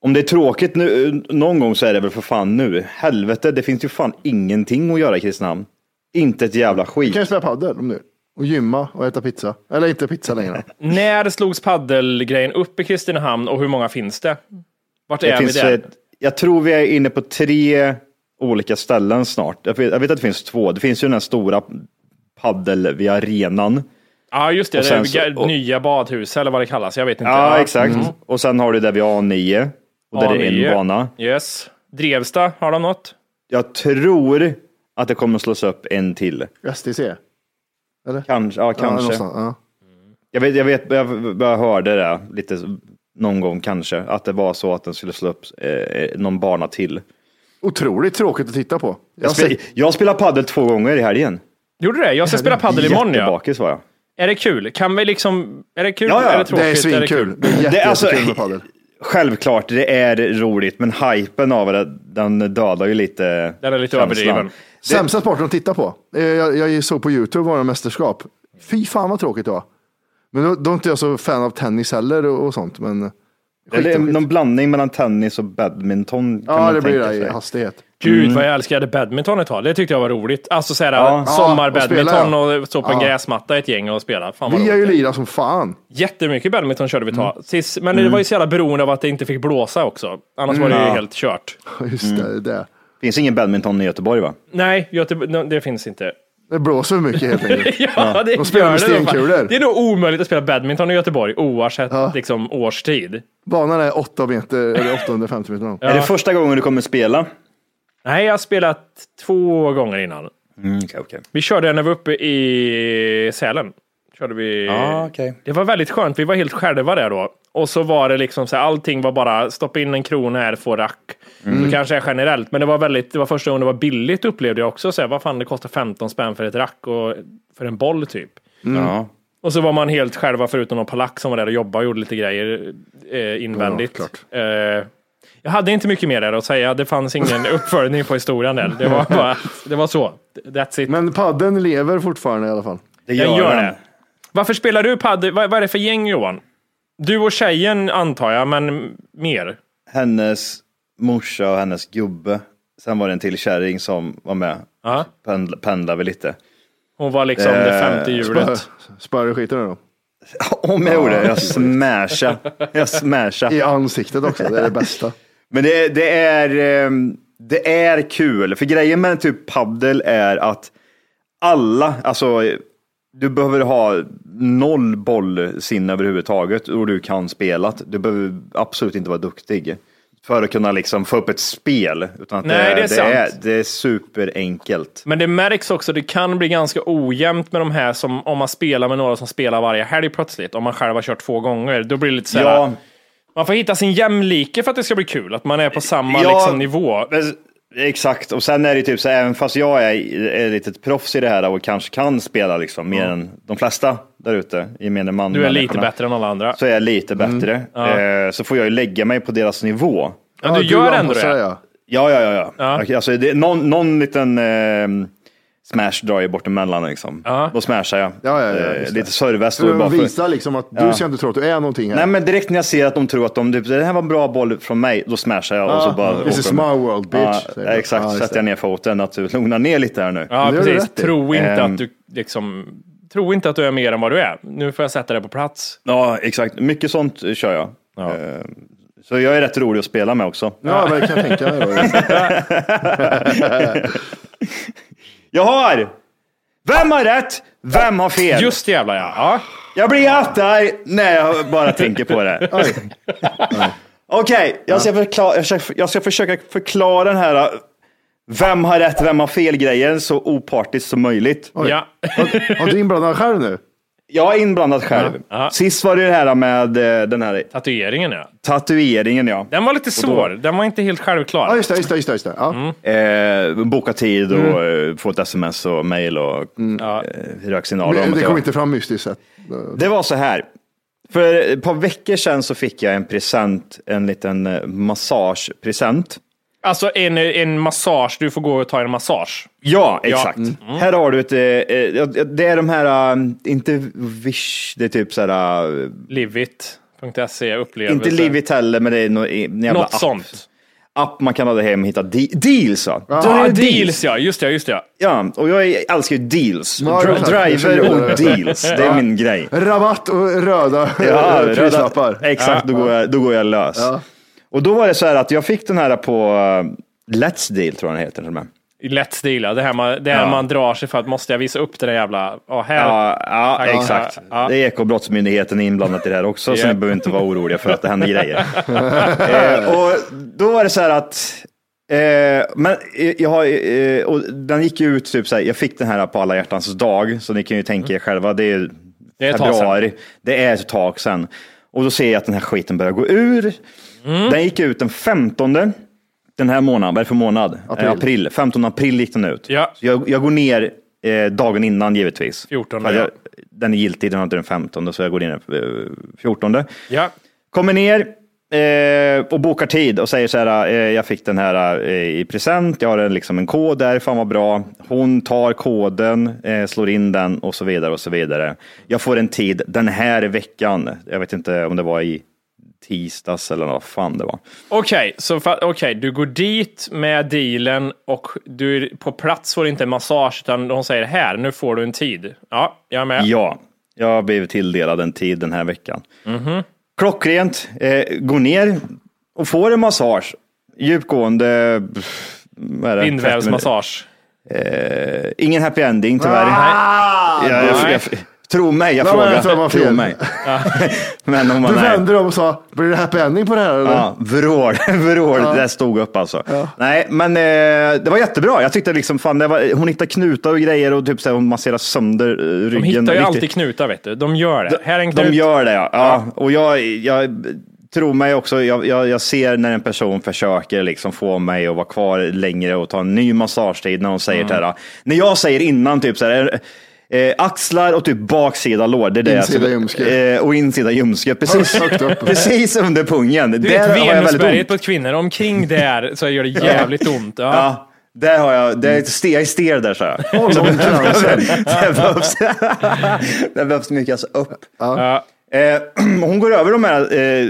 om det är tråkigt nu, någon gång så är det väl för fan nu. Helvete, det finns ju fan ingenting att göra i Kristinehamn. Inte ett jävla Du skit. kan ju spela padel om du. Och gymma och äta pizza. Eller inte pizza längre. När slogs paddelgrejen upp i Kristinehamn och hur många finns det? Vart Det är vi finns, där? ett- jag tror vi är inne på tre olika ställen snart. Jag vet, jag vet att det finns två. Det finns ju den här stora paddel vid arenan. Ja, just det. och Det sen är så- och- nya badhus eller vad det kallas. Jag vet inte. Ja, exakt. Och sen har du där vid A9. Och där är A9. en bana. Yes. Drevsta, har de något? Jag tror att det kommer slås upp en till. STC? Kanske. Ja, Ja, kanske. någonstans, ja. Jag, vet, jag, vet, jag, jag hörde det lite någon gång kanske, att det var så att den skulle slå upp eh, någon bana till. Otroligt tråkigt att titta på. Jag Jag, spel, sett, jag spelar paddel två gånger i helgen. Gjorde du det? Jag ska spela paddel imorgon ja. Jättebakis var jag. Är det kul? Kan vi liksom... Är det kul? Ja, ja, Är det tråkigt? det är svinkul. Det är jätte, Det är alltså- jättekul med padel. Självklart, det är roligt, men hypen av det, den dödar ju lite Den är lite överdriven. Sämsta sporten att titta på. Eh, Jag, jag såg på YouTube var det mästerskap. Fy fan vad tråkigt det var. Men då, då är inte jag så fan av tennis heller och, och sånt. Men Eller skitråkigt. någon blandning mellan tennis och badminton. Kan Ja, man det blir tänka det i hastighet. Gud vad jag älskade badminton ett tag. Det tyckte jag var roligt. Alltså såhär, Ja. sommarbadminton Ja, och och stå på en Ja. gräsmatta ett gäng och spela. Fan vad Vi har ju lirat som fan. Jättemycket badminton körde vi ett Mm. tag. Sist, men det var ju så jävla beroende av att det inte fick blåsa också. Annars var det ju Ja. helt kört. Just det, det. Finns ingen badminton i Göteborg va? Nej, Göteborg, det finns inte. Det blåser för mycket helt enkelt. Ja, det De spelar med stenkulor. Det är nog omöjligt att spela badminton i Göteborg oavsett liksom, årstid. Banan är 8 meter, eller 850 meter lång. Är det första gången du kommer spela? Nej, jag har spelat två gånger innan. Mm, okej, okej. Vi körde när vi var uppe i Sälen. Körde vi... Ja, okej. Det var väldigt skönt. Vi var helt själva där då. Och så var det liksom så här, allting var bara stoppa in en krona här, få rack. Det kanske är generellt, men det var väldigt, det var första gången det var billigt upplevde jag också. Så här, vad fan, det kostar 15 spänn för ett rack och för en boll typ. Ja. Och så var man helt själva förutom någon polack som var där och jobbade och gjorde lite grejer eh, invändigt. Ja, eh, jag hade inte mycket mer där att säga. Det fanns ingen uppföljning på historien där. Det var bara, det var så. That's it. Men padden lever fortfarande i alla fall. Det gör den. det. Varför spelar du padel? Vad, vad är det för gäng Johan? Du och tjejen antar jag, men mer? Hennes morsa och hennes gubbe. Sen var det en till kärring som var med. Pendla, pendlade vi lite. Hon var liksom det Eh, femte hjulet. Spöar du skiten ur dem? Om jag gjorde det, jag smashade. Jag smashade. I ansiktet också, det är det bästa. Men det, det, är, ehm, det är kul, för grejen med typ paddel är att alla, alltså du behöver ha noll bollsinne överhuvudtaget och du kan spela. Du behöver absolut inte vara duktig. för att kunna liksom få upp ett spel. Utan att Nej, det är det, sant. är, det är superenkelt. Men det märks också, det kan bli ganska ojämnt med de här som om man spelar med några som spelar varje helg plötsligt. Om man själv har kört två gånger, då blir det lite så här, Ja, Man får hitta sin jämlike för att det ska bli kul, att man är på samma Ja. liksom, nivå. Exakt. Och sen är det typ så även fast jag är, är lite ett proffs i det här och kanske kan spela liksom mer än de flesta där ute, gemene man. Du är lite bättre än alla andra. Så är jag lite bättre. Eh, så får jag ju lägga mig på deras nivå. Ja, du gör ändå det. ja. Ja, ja, ja. ja. Ja. Okej, Alltså, det, är någon, någon liten eh, smash drar ju bort emellan liksom. Ja. Då smashar jag. Ja, ja, ja, Eh, lite de för- visar liksom att du ska inte tro att du är någonting här. Nej, men direkt när jag ser att de tror att de, typ, det här var en bra boll från mig, då smashar jag och så bara. This is my world bitch. Ja, exakt, Ja, just sätter jag ner foten. Att du lugnar ner lite här nu. Ja, precis. Tro inte Ehm. att du liksom, tro inte att du är mer än vad du är. Nu får jag sätta dig på plats. Ja, exakt. Mycket sånt eh, kör jag. Ja. Eh, Så jag är rätt rolig att spela med också. Ja, det kan jag tänka mig. Jag har! Vem har rätt? Vem har fel? Just det jävlar ja. ja. Jag blir jättearg när jag bara tänker på det. Okej, jag, ska förklara- jag, ska, jag ska försöka förklara den här vem har rätt, vem har fel grejen så opartiskt som möjligt. Oj. ja. Har, har du inblandad själv nu? Jag är inblandad själv. Ja. Sist var det det här med eh, den här Tatueringen ja. tatueringen, ja. Den var lite svår. Den var inte helt självklar. Ja, just det. Just det, just det, just det. Ja. Eh, boka tid och eh, få ett sms och mail och Ja. eh, röksignaler. om Men att det jag- kom inte fram mystiskt sett. Det var så här. För ett par veckor sedan så fick jag en present, en liten eh, massagepresent. Alltså en, en massage, du får gå och ta en massage. Ja, exakt. Mm. Här har du ett, eh, eh, det är de här, eh, inte Wish, det är typ så här, Livit.se upplevelse. inte Livit heller, men det är nå- en jävla Något app. sånt. App man kan ladda hem och hitta de- deals. Ja, är det deals ja, just det, just det. Ja, och jag älskar ju deals. Ja, Dri-. Driver och deals, det är min grej. Rabatt och röda Ja, ja, prislappar. Exakt, då, går jag, då går jag lös. Och då var det så här att jag fick den här på uh, Let's Deal, tror jag den heter. till och med. Lätt deal, ja. det här man, det här Ja. man drar sig för att måste jag visa upp det där jävla... Ja, här. Ja, ja Ja, exakt. ja. Det är Ekobrottsmyndigheten inblandat i det här också, så ni behöver inte vara oroliga för att det händer grejer. eh, och då var det så här att Eh, men eh, jag har, eh, och den gick ju ut, typ så här, jag fick den här på alla hjärtans dag, så ni kan ju tänka er själva, det är. Det är februari, det är ett tag sedan. Och då ser jag att den här skiten börjar gå ur. Mm. Den gick ut den 15 den här månaden, vad är det för månad? April. Eh, april. 15 april gick den ut. Ja. Så jag, jag går ner eh, dagen innan givetvis. 14, För att ja. jag, den är giltig, den har inte den 15 så jag går ner den eh, 14. Ja. Kommer ner eh, och bokar tid och säger så här, eh, jag fick den här eh, i present, jag har en, liksom en kod där, fan vad bra. Hon tar koden, eh, slår in den och så vidare och så vidare. Jag får en tid den här veckan, jag vet inte om det var i tisdags eller vad fan det var. Okej, så fa- okej, du går dit med dealen och du är på plats får inte en massage utan de säger här, nu får du en tid. Ja, jag är med. Ja, jag har blivit tilldelad en tid den här veckan. Mhm. Klockrent, eh, går ner och får en massage. Djupgående, pff, vad är det? 30 minuter. Bindvävsmassage. Eh, ingen happy ending tyvärr. Ah, jag, jag, jag, tro mig, jag Ja, men jag tror frågar. det var Tro fel. mig. Men om man Du är, vände dig om och sa, blir det happy ending på det här? Eller? Ja, vrål, vrål, det där stod upp alltså. Nej, men eh, det var jättebra. Jag tyckte liksom, fan, det var, hon hittade knutar och grejer och typ så här, hon masserade sönder eh, ryggen. De hittar ju Riktigt- alltid knutar vet du. De gör det. här är en knut. De gör det, ja. ja. Och jag, jag tror mig också, jag, jag, jag ser när en person försöker liksom få mig att vara kvar längre och ta en ny massagetid när hon säger Mm. det här. När jag säger innan typ så här, eh, axlar och typ baksida lår. Det är det Insida som- ljumske. Eh, och insida ljumske, precis, precis under pungen. Du Där vet har jag väldigt Venusberget ont. på kvinnor, omkring där så gör det jävligt ont. Ja. Ja, där har jag, det är ste, jag är stel där så jag. Det behövs, det behövs mycket alltså upp. Ja. Eh, hon går över de här eh,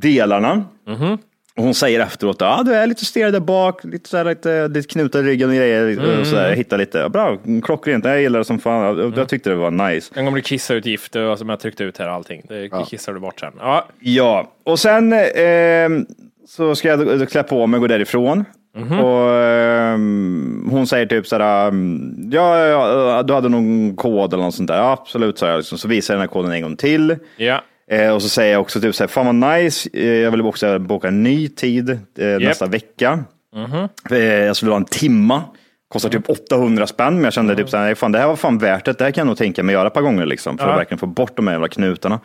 delarna. Mhm. Och hon säger efteråt, ja ah, du är lite stel där bak, lite, så här, lite, lite knutar i ryggen och grejer. Och så Mm. här, hittar lite, ja, bra, klockrent, jag gillar det som fan. Jag, jag tyckte det var nice. En gång blir kissa ut gift och som jag tryckte ut här allting. Det kissar du bort sen. Ja. Ja, och sen eh, så ska jag klä på mig och gå därifrån. Mhm. Och eh, hon säger typ sådär, um, ja, ja, ja, du hade någon kod eller något sånt där. Ja, absolut, sa jag. Liksom. Så visar jag den här koden en gång till. Ja. Eh, och så säger jag också typ så här, fan vad nice, eh, jag vill också boka en ny tid eh, nästa vecka. Eh, jag skulle ha en timma, kostar typ 800 spänn, men jag kände typ så här, fan, det här var fan värt det, det här kan jag nog tänka mig göra ett par gånger liksom, för att verkligen få bort de här jävla knutarna.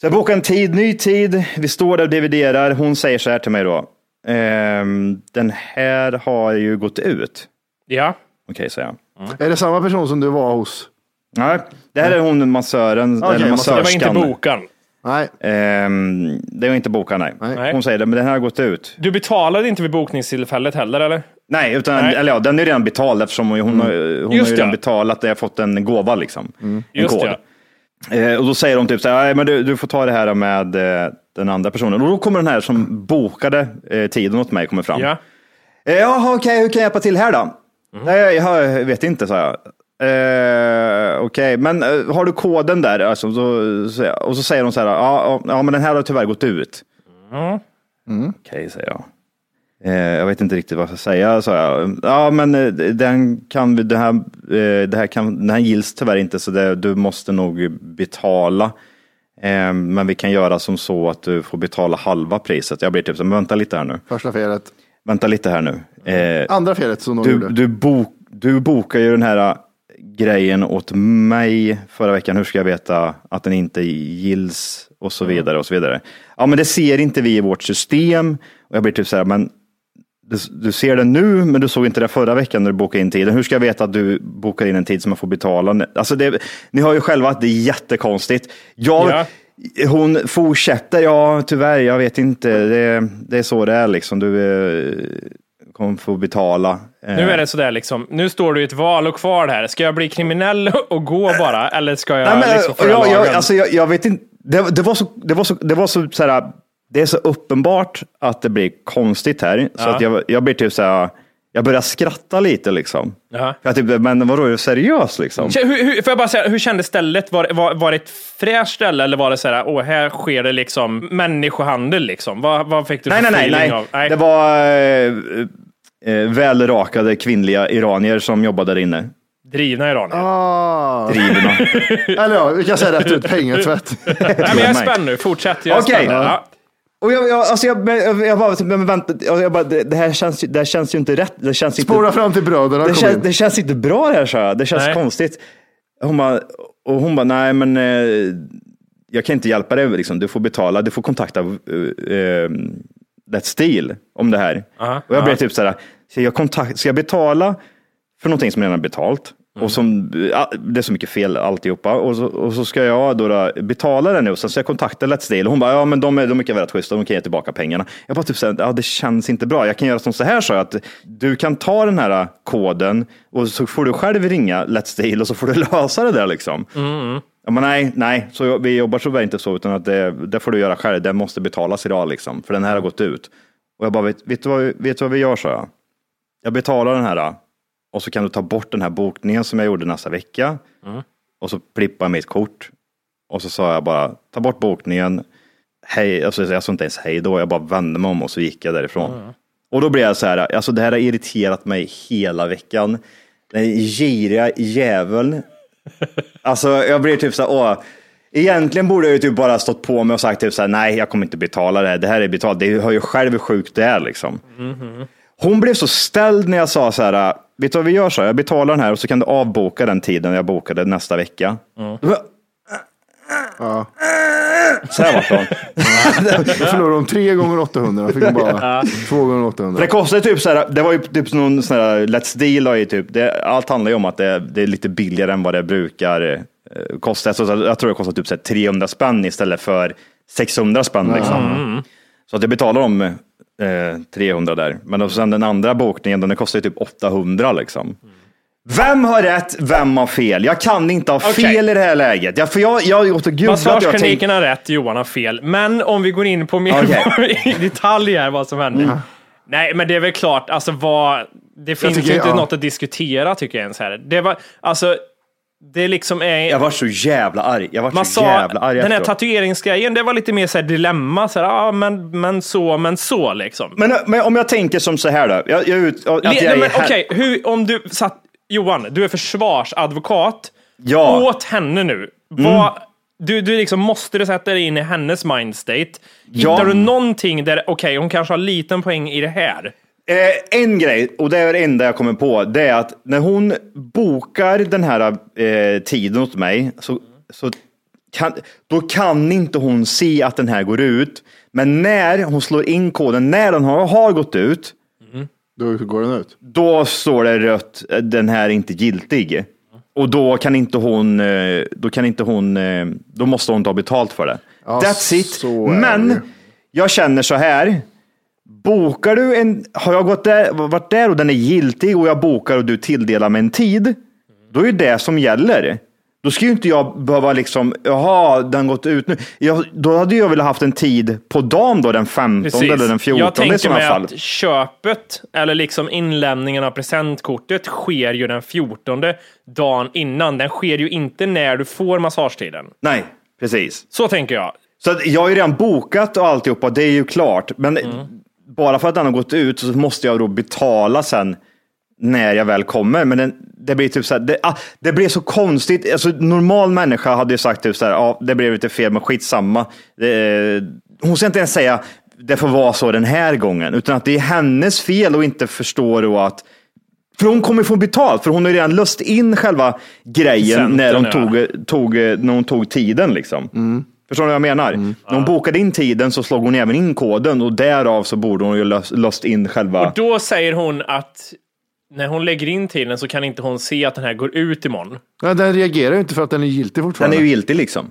Så jag bokar en tid, ny tid, vi står där och dividerar, hon säger så här till mig då, ehm, den här har ju gått ut. Ja. Okej, säger jag. Är det samma person som du var hos? Nej, det här är hon massören, Okej, eller massör. Det var inte massörskan. Nej. Ehm, det var inte bokat, nej. Nej. Hon säger det, men den här har gått ut. Du betalade inte vid bokningstillfället heller, eller? Nej, utan, Nej. Eller ja, den är redan betald eftersom hon, hon, har, hon Just har ju redan ja. betalat, jag har fått en gåva liksom. En Just kod. ja. Eh, och då säger de typ så här, "Nej, men du, du får ta det här med eh, den andra personen. Och då kommer den här som bokade eh, tiden åt mig kommer fram. Ja. Eh, Jaha, okej, hur kan jag hjälpa till här då? Nej, jag vet inte, sa jag. Eh, okej, men eh, har du koden där? Alltså, så, så, och så säger de så här, ja, ja, men den här har tyvärr gått ut. Okej, säger jag. Eh, jag vet inte riktigt vad jag ska säga, sa jag. Ja, men den kan vi, det här, eh, det här kan, den här gills tyvärr inte, så det, du måste nog betala. Eh, men vi kan göra som så att du får betala halva priset. Jag blir typ så, men vänta lite här nu. Första felet. Vänta lite här nu. Eh, Andra felet som de du, gjorde. du, bok, du bokar ju den här grejen åt mig förra veckan. Hur ska jag veta att den inte gills och så vidare och så vidare. Ja, men det ser inte vi i vårt system. Och jag blir typ så här, men du, du ser det nu, men du såg inte det förra veckan när du bokade in tiden. Hur ska jag veta att du bokar in en tid som jag får betala? Alltså det, ni har ju själva att det är jättekonstigt. Jag, Ja. Hon fortsätter, ja tyvärr, jag vet inte. Det, det är så det är liksom. Du eh, kommer få betala. Eh, Nu är det sådär liksom, nu står du i ett val och kvar här. Ska jag bli kriminell och gå bara, eller ska jag Nej, men, liksom jag, jag, alltså, jag, jag vet inte. Det, det var så, det var så, det var så, så här, det är så uppenbart att det blir konstigt här. Så Ja. att jag, jag blir typ så här, jag börjar skratta lite liksom. Ja. Jag typ, men vadå, är du seriös liksom? Hur, hur, får jag bara säga, hur kändes stället? Var, var, var det ett fräscht ställe eller var det så här, åh, här sker det liksom människohandel liksom? Vad, vad fick du Nej, för nej, nej, feeling nej. av? Det var eh, eh, välrakade kvinnliga iranier som jobbade där inne. Drivna iranier. Ah. Drivna. Eller ja, vi kan säga rätt ut, pengatvätt. nej, men jag är spänd nu, fortsätt. Okej. Ja. Och jag, jag, alltså jag, jag, jag bara, men vänta, jag bara, det, det, här känns, ju- det här känns ju inte rätt. Det känns inte, Spåra fram till bröderna. det, känns, det känns inte bra det här, sa jag. Det känns Nej. konstigt. Hon bara, och hon bara, nej men eh, jag kan inte hjälpa dig, liksom. du får betala, du får kontakta uh, uh, Let's Steel om det här. Aha, och jag blev typ så här, ska jag, kontakt, ska jag betala för någonting som redan är betalt? Mm. Och som, det är så mycket fel alltihopa. Och så, och så ska jag då, då betala det nu och sen ska jag kontakta Let's Deal. Och hon bara, ja men de är, de är rätt schyssta, de kan ge tillbaka pengarna. Jag bara typ så här, ja det känns inte bra. Jag kan göra som så här, så att du kan ta den här koden och så får du själv ringa Let's Deal och så får du lösa det där liksom. Ja, men nej, nej, så vi jobbar så inte så, utan att det, det får du göra själv. Det måste betalas idag liksom, för den här har gått ut. Och jag bara, vet, vet, du, vad, vi- vet du vad vi gör, sa jag. Jag betalar den här och så kan du ta bort den här bokningen som jag gjorde nästa vecka. Och så plippar jag mitt kort. Och så sa jag bara, ta bort bokningen. Hej, alltså, jag sa inte ens hej då, jag bara vände mig om och så gick jag därifrån. Och då blev jag så här, alltså det här har irriterat mig hela veckan. Den giriga jäveln. Alltså jag blir typ så här, åh. Egentligen borde jag ju typ bara stått på mig och sagt typ så här, nej jag kommer inte betala det här, det här är betalt, det hör ju själv hur sjukt det är liksom. Hon blev så ställd när jag sa så här, vet du vad vi gör så jag betalar den här och så kan du avboka den tiden jag bokade nästa vecka. Bara, Ja. Så här vart hon. Då förlorade de tre gånger 800. Fick de bara två gånger 800. För det kostar typ så här, det var ju typ någon sån här Let's Deal ju typ, det, allt handlar ju om att det, det är lite billigare än vad det brukar eh, kosta. Så jag tror det kostar typ så här 300 spänn istället för 600 spänn liksom. Så att jag betalar om eh, 300 där. Men då, sen den andra bokningen, den kostar ju typ 800 liksom. Vem har rätt? Vem har fel? Jag kan inte ha Okej. fel i det här läget. Jag, för jag, jag jag har tänkt- Massagekliniken har rätt, Johan har fel. Men om vi går in på mer Okej. i detalj här vad som händer. Nej, men det är väl klart, alltså vad... Det finns tycker- ju inte ja. något att diskutera tycker jag ens här. Det var, alltså, det liksom är... Jag var så jävla arg. Jag var Man så jävla arg den här efteråt. tatueringsgrejen, det var lite mer så dilemma. Så här, ah, men, men så, men så liksom. Men, men om jag tänker som så här då. Jag, jag, att Le- jag men, Okej, hur- om du satt... Johan, du är försvarsadvokat. Ja. Åt henne nu. Vad, Du, du liksom måste du sätta dig in i hennes mindstate. Ja. Hittar du någonting där, okej, hon kanske har liten poäng i det här. Eh, en grej, och det är det enda jag kommer på, det är att när hon bokar den här eh, tiden åt mig, så, så kan, då kan inte hon se att den här går ut. Men när hon slår in koden, när den har, har gått ut, Då går den ut. då står det rött, eh, den här är inte giltig. Och då kan inte hon, eh, då kan inte hon, eh, då måste hon ta betalt för det. Ja, That's it. så är det ju. Men jag känner så här. Bokar du en, har jag gått där, varit där och den är giltig och jag bokar och du tilldelar mig en tid, då är det som gäller. Då ska ju inte jag behöva liksom, jaha, den gått ut nu. Jag, då hade jag velat haft en tid på dagen då, den 15 eller den 14 Jag i tänker sådana mig fall. att köpet, eller liksom inlämningen av presentkortet, sker ju den 14 dagen innan. Den sker ju inte när du får massagetiden. Nej, precis. Så tänker jag. Så att jag har ju redan bokat och alltihopa, det är ju klart. Men Mm. Bara för att den har gått ut så måste jag då betala sen när jag väl kommer. Men den, det blir typ så här, det, ah, det blir så konstigt. Alltså, normal människa hade ju sagt typ så här, ja, det blev lite fel, men skitsamma. Det, hon ska inte ens säga, det får vara så den här gången, utan att det är hennes fel och inte förstår då att för hon kommer få betalt, för hon har ju redan löst in själva grejen när hon, ja. tog, tog, när hon tog tiden. Liksom. Förstår du vad jag menar? När hon bokade in tiden så slog hon även in koden och därav så borde hon ju löst, löst in själva... Och då säger hon att när hon lägger in tiden så kan inte hon se att den här går ut imorgon. Ja, den reagerar ju inte för att den är giltig Den fortfarande. är ju giltig liksom.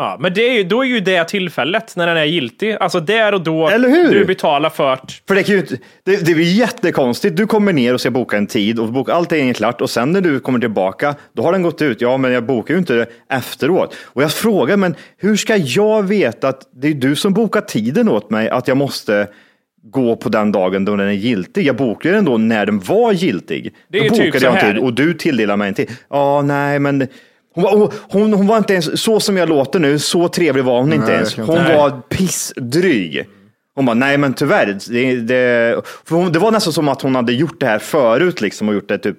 Ja, men det är ju, då är ju det tillfället när den är giltig. Alltså där och då Eller hur? du betalar för För det, kan ju det, det är ju jättekonstigt. Du kommer ner och ska boka en tid och boka, allt är klart och sen när du kommer tillbaka, då har den gått ut. Ja, men jag bokar ju inte det efteråt. Och jag frågar, men hur ska jag veta att det är du som bokar tiden åt mig, att jag måste gå på den dagen då den är giltig. Jag bokade den då när den var giltig. Det är då typ bokade så jag en tid och du tilldelar mig en tid. Ja, nej, men hon var, hon, hon var inte ens så som jag låter nu. Så trevlig var hon inte Nej, ens. Hon inte- var pissdryg. Hon bara, nej men tyvärr. Det, det, hon, det var nästan som att hon hade gjort det här förut liksom och gjort det typ.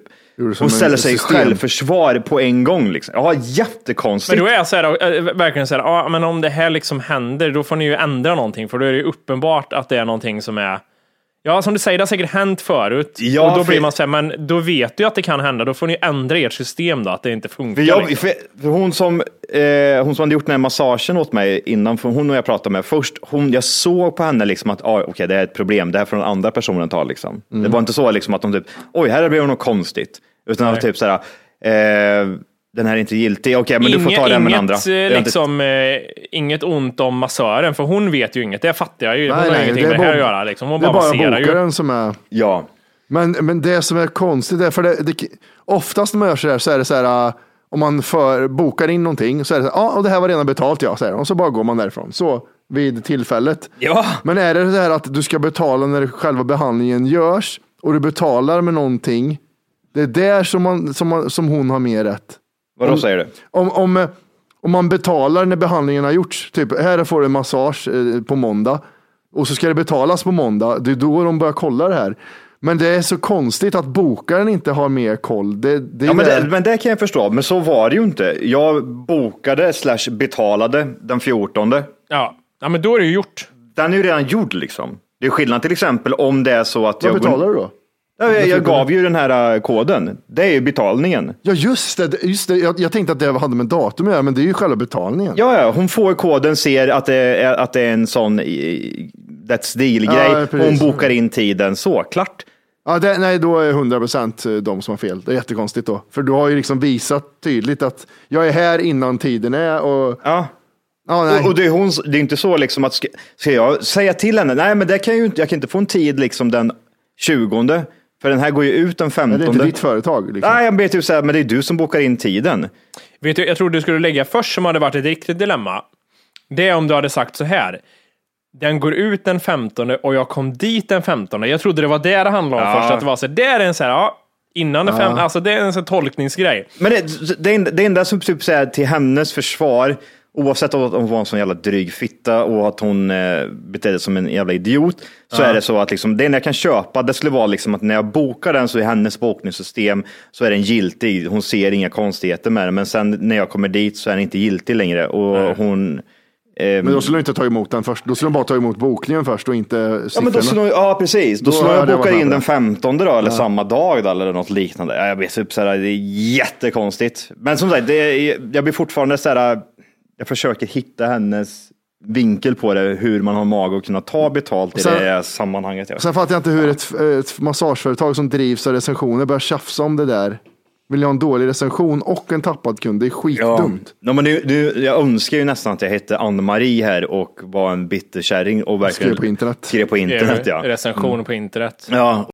Hon ställer sig system. självförsvar på en gång. Liksom. Ja, jättekonstigt. Men då är jag så här, äh, verkligen så här, ja, men om det här liksom händer, då får ni ju ändra någonting, för då är det ju uppenbart att det är någonting som är Ja, som du säger, det har säkert hänt förut. Ja, och då för- blir man så här, men då vet du att det kan hända, då får ni ändra ert system då, att det inte funkar. Jag, hon, som, eh, hon som hade gjort den här massagen åt mig innan, för hon och jag pratade med först, hon, jag såg på henne liksom att ah, okej, det är ett problem, det här får den andra personen ta. Liksom. Det var inte så liksom, att de typ, oj, här blev något konstigt. Utan det var typ så här, eh, den här är inte giltig, okej, men du får ta den med den andra. inget, Det är eh, inte- liksom, eh, inget ont om massören, för hon vet ju inget. Det fattar jag ju. Hon Nej, har nej, ingenting det med är det här att bara- göra. Liksom. Hon Det är bara bara masserar ju. bokaren som är... Ja, Men, men det som är konstigt är, för det, det, oftast när man gör så här så är det så här, äh, om man för, bokar in någonting så är det så här, ja, och det här var redan betalt ja, säger de. och så bara går man därifrån. Så vid tillfället. Ja. Men är det det här att du ska betala när själva behandlingen görs och du betalar med någonting, det är där som, man, som, man, som hon har mer rätt. Vadå säger du? Om, om, eh, om man betalar när behandlingen har gjorts, typ här får du en massage eh, på måndag och så ska det betalas på måndag, det är då de börjar kolla det här. Men det är så konstigt att bokaren inte har mer koll. Det, det Ja, men, det- det, men det kan jag förstå, men så var det ju inte. Jag bokade slash betalade den 14. Ja. ja, men då är det ju gjort. Den är ju redan gjord liksom. Det är skillnad till exempel om det är så att Vad jag... betalar du då? Ja, jag, jag gav ju den här äh, koden. Det är ju betalningen. Ja just det, just det. Jag, jag tänkte att det hade med datum att göra, men det är ju själva betalningen. Ja, ja, hon får koden, ser att det är, att det är en sån That's deal-grej. Ja, hon bokar in tiden, så klart. Ja, det, nej, då är 100% de som har fel. Det är jättekonstigt då. För du har ju liksom visat tydligt att jag är här innan tiden är och Ja. Och, och det, är hon, det är inte så liksom att ska, ska jag säga till henne, nej men det kan jag ju inte, jag kan inte få en tid liksom den 20, för den här går ju ut den det 15. är inte ditt företag. Liksom. Nej, jag blir typ så här, men det är du som bokar in tiden. Vet du, jag tror du skulle lägga först som hade varit ett riktigt dilemma. Det är om du hade sagt så här. Den går ut den 15 och jag kom dit den 15. Jag trodde det var det det handlade om Ja. först. Att det var så här, det är en så här, ja, innan den fem, alltså det är en sån tolkningsgrej. Men det, det, enda- det enda som typ så här, till hennes försvar, Oavsett om hon var en sån jävla dryg fitta och att hon eh, betedde sig som en jävla idiot, så är det så att liksom, det enda jag kan köpa, det skulle vara liksom att när jag bokar den så i hennes bokningssystem så är den giltig. Hon ser inga konstigheter med den, men sen när jag kommer dit så är den inte giltig längre och hon ehm, Men då skulle du inte ta emot den först. Då skulle de bara ta emot bokningen först och inte Ja, men då siffrorna. skulle, ja precis. Då, Då skulle jag boka in den på 15 då, eller samma dag då, eller något liknande. Ja, Jag vet, typ, såhär, det är jättekonstigt. Men som sagt, det jag blir fortfarande såhär, jag försöker hitta hennes vinkel på det, hur man har mag att kunna ta betalt i Sen- det sammanhanget. Sen fattar jag inte hur ett, ett massageföretag som drivs av recensioner börjar tjafsa om det där. Vill jag ha en dålig recension och en tappad kund? Det är Ja. skitdumt. Ja, men nu, nu, jag önskar ju nästan att jag hette Ann-Marie här och var en bitterkärring och verkligen Skrev på internet. skrev på internet. Ja. Recension på internet. Ja,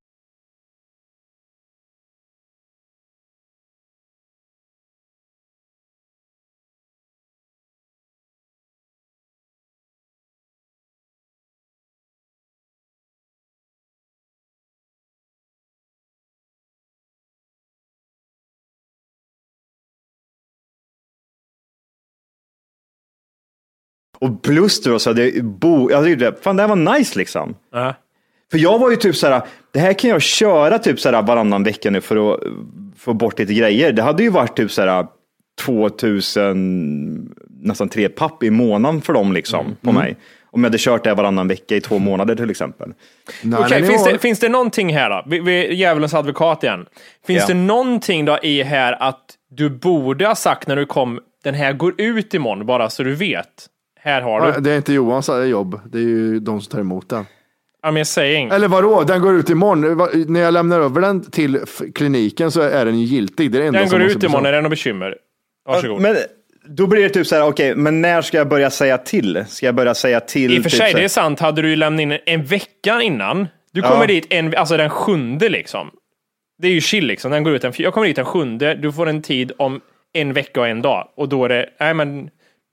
Och plus då så hade jag bo, jag tyckte, fan det här var nice liksom. Ja. För jag var ju typ så här, det här kan jag köra typ så här varannan vecka nu för att få bort lite grejer. Det hade ju varit typ så här 2000, nästan tre papp i månaden för dem liksom, på mig. Om jag hade kört det varannan vecka i två månader till exempel. Nej, Okej, nej, finns, det, finns det någonting här då? Vi, vi, djävulens advokat igen. Finns Ja. det någonting då i här att du borde ha sagt när du kom, den här går ut imorgon, bara så du vet. Här har du. Det är inte Johans jobb. Det är ju de som tar emot den. I'm just saying. Eller vadå, den går ut imorgon. Va- När jag lämnar över den till f- kliniken så är den ju giltig. Det är det enda Den som går måste ut imorgon, är det något bekymmer? Varsågod. Men då blir det typ så här, okej, men när ska jag börja säga till? Ska jag börja säga till? I och för typ sig, så det är sant. Hade du ju lämnat in en vecka innan, du kommer Ja. dit en, alltså den sjunde liksom. Det är ju chill liksom. Den går ut fj- jag kommer dit den sjunde, du får en tid om en vecka och en dag. Och då är det, nej men,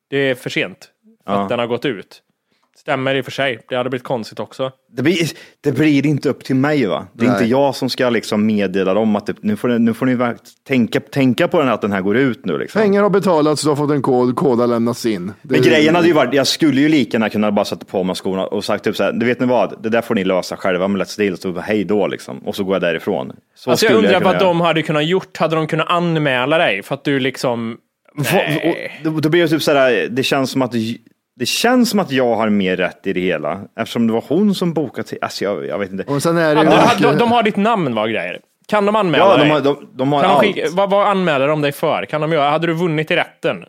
det är för sent. För att den har gått ut. Stämmer i och för sig. Det hade blivit konstigt också. Det blir, det blir inte upp till mig va? Det är Nej. inte jag som ska liksom meddela dem att det, nu, får, ni- nu får ni tänka, tänka på den här, att den här går ut nu. Liksom. Pengar har betalats, du har fått en kod, kod har lämnats in. Det Men grejen hade ju varit, jag skulle ju lika gärna kunna bara sätta på mig skorna och sagt typ så här, det vet ni vad, det där får ni lösa själva med Let's Deal, så hej då liksom. Och så går jag därifrån. Så Alltså jag undrar kunna vad göra. de hade kunnat gjort. Hade de kunnat anmäla dig för att du liksom... Va- och Då, då blir det typ så här, det känns som att det känns som att jag har mer rätt i det hela, eftersom det var hon som bokade till, alltså jag, jag vet inte. Och sen är det Ja, de, de, de har ditt namn var grejer. Kan de anmäla Ja, dig? de har, de, de har allt. skicka, vad, vad anmäler de dig för? Kan de göra? Hade du vunnit i rätten?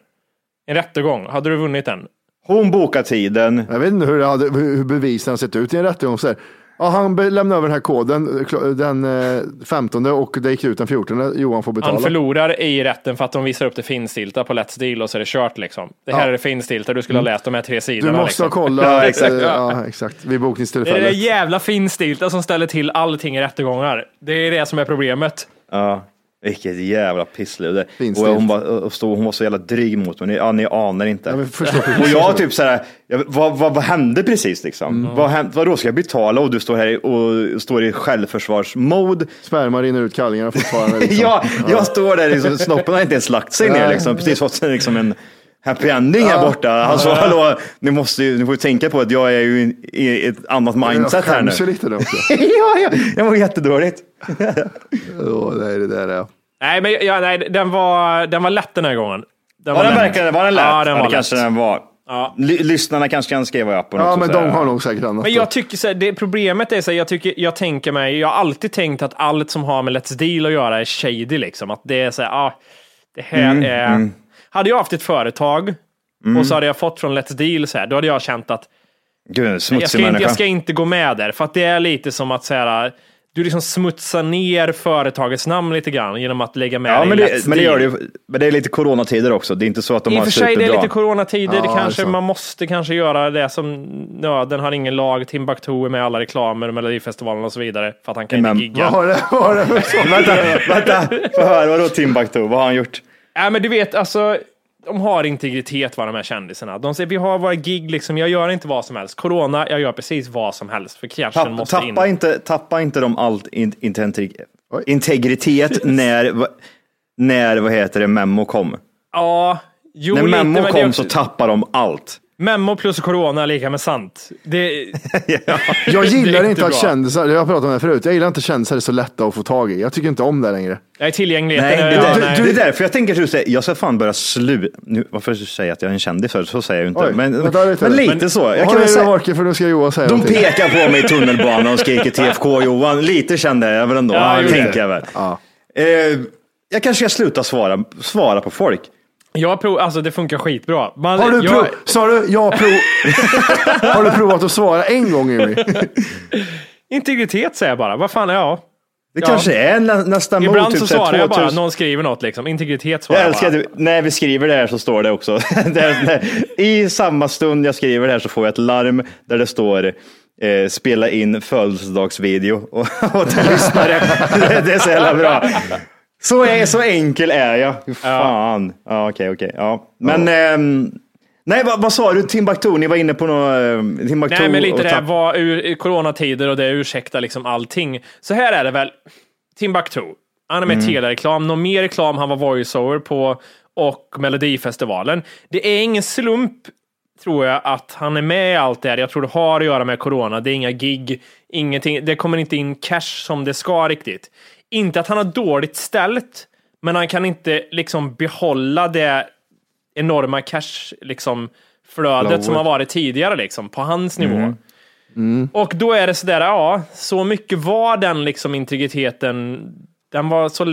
En rättegång? Hade du vunnit den? Hon bokar tiden, Jag vet inte hur, det hade, hur hur bevisen har sett ut i en rättegång. Så här, ja, han lämnade över den här koden eh, den eh, 15 och det gick ut den 14. Johan får betala. Han förlorar i rätten för att de visar upp det finstilta på Let's Deal och så är det kört liksom. Det här Ja. är det finstilta, du skulle ha läst de här tre Du sidorna. måste liksom. ha kollat. Ja, exakt. eh, Ja, exakt. Vid Det är det bokningstillfället. jävla finstilta som ställer till allting i rättegångar. Det är det som är problemet. Ja, vilket jävla pisslude. Fint Och hon, och stod, hon var så jävla dryg mot mig. Ni, ja, ni anar inte. Ja, och jag typ så här, jag, vad, vad, vad hände precis liksom? Mm. Vad, hänt, vadå, ska jag betala och du står här och står i självförsvarsmode? Sperma rinner ut kallingarna fortfarande. Liksom. Ja, jag står där, liksom, snoppen har inte ens lagt sig ner liksom. Precis fått liksom en happy ending här borta. Alltså hallå, ni måste ju, ni får ju tänka på att jag är ju i- i ett annat mindset här nu. Jag skäms lite då också. ja, ja, jag mår jättedåligt. Det är det där ja. Nej, men ja, nej, den, var, den var lätt den här gången. Den Var den lätt. verkligen, var den lätt? Ja, den var det kanske lätt. den var. Ja. Ly- Lyssnarna kanske kan skriva upp på något Ja, och men de har nog säkert annat. Men jag tycker så här, det problemet är så här, jag tycker, jag tänker mig, jag har alltid tänkt att allt som har med Let's Deal att göra är shady liksom. Att det är så här, ah, det här Mm, är... Hade jag haft ett företag och så hade jag fått från Let's Deal så här, då hade jag känt att Gud, jag ska, inte, människa. jag ska inte gå med där, för att det är lite som att säga, du liksom smutsar ner företagets namn lite grann genom att lägga med Ja, det men det, Let's men det gör det ju. Men det är lite coronatider också. Det är inte så att de I och har för sig, det är lite coronatider. det Ja, det kanske, så. man måste kanske göra det som, ja, den har ingen lag, Timbuktu är med i alla reklamer, Melodifestivalen och så vidare, för att han kan Men- inte gigga. Vad har det, vad har det för så? vänta, vänta. Få höra, vadå Timbuktu? Vad har han gjort? Nej, men du vet, alltså, de har integritet, vad de här kändisarna. De säger, vi har våra gig, liksom, jag gör inte vad som helst. Corona, jag gör precis vad som helst, för cashen Tapp, måste in. tappa, inte, tappa inte de allt in, Oj. integritet när, när, vad heter det, Memo kom. Ja, Jo, När Memmo kom också- så tappade de allt. Memmo plus corona är lika med sant. Det, Jag Det gillar är inte inte att kändisar, jag har pratat om det förut, jag gillar inte kändisar är så lätta att få tag i. Jag tycker inte om det längre. jag är tillgängligheten. Nej, det, ja, är nej. det är därför jag tänker att jag ska fan börja sluta. Nu, varför säger jag att jag är en kändis för? Så säger jag inte. Oj, men, vänta lite. men lite Men- så. Jag Jag kan säga, för nu ska Johan säga de någonting. pekar på mig i tunnelbanan och skriker TFK Johan. Lite kände jag väl ändå. Ja, Ja, tänker jag väl. Ja. Eh, jag kanske ska sluta svara, svara på folk. Jag prov, alltså det funkar skitbra. Man, Har du jag, prov, sa du, jag prov, har du provat att svara en gång Jimmy? Integritet säger jag bara. Vad fan, ja. Det Ja. kanske är nä, nästa mot Ibland typ så svarar jag bara, 2000. någon skriver något liksom. Integritet svarar Jag älskar bara. att när vi skriver det här så står det också. I samma stund jag skriver det här så får jag ett larm där det står eh, spela in födelsedagsvideo. Och, och det lyssnar jag. Det, det är så jävla bra. Så, är, så enkel är jag. Fan. Ja, okej, okej. Ja. Men, ehm, nej, vad, vad sa du? Timbuktu, ni var inne på något. eh, Timbuktu Nej, men lite det här var ur coronatider och det ursäktar liksom allting. Så här är det väl. Timbuktu. Han är med Mm. i tv-reklam. Någon mer reklam han var voiceover på och Melodifestivalen. Det är ingen slump tror jag att han är med i allt det här. Jag tror det har att göra med corona. Det är inga gig, ingenting. Det kommer inte in cash som det ska riktigt. Inte att han har dåligt ställt, men han kan inte liksom behålla det enorma cash liksom flödet som har varit tidigare liksom på hans nivå. Och då är det sådär, ja, så mycket var den liksom integriteten. Den var så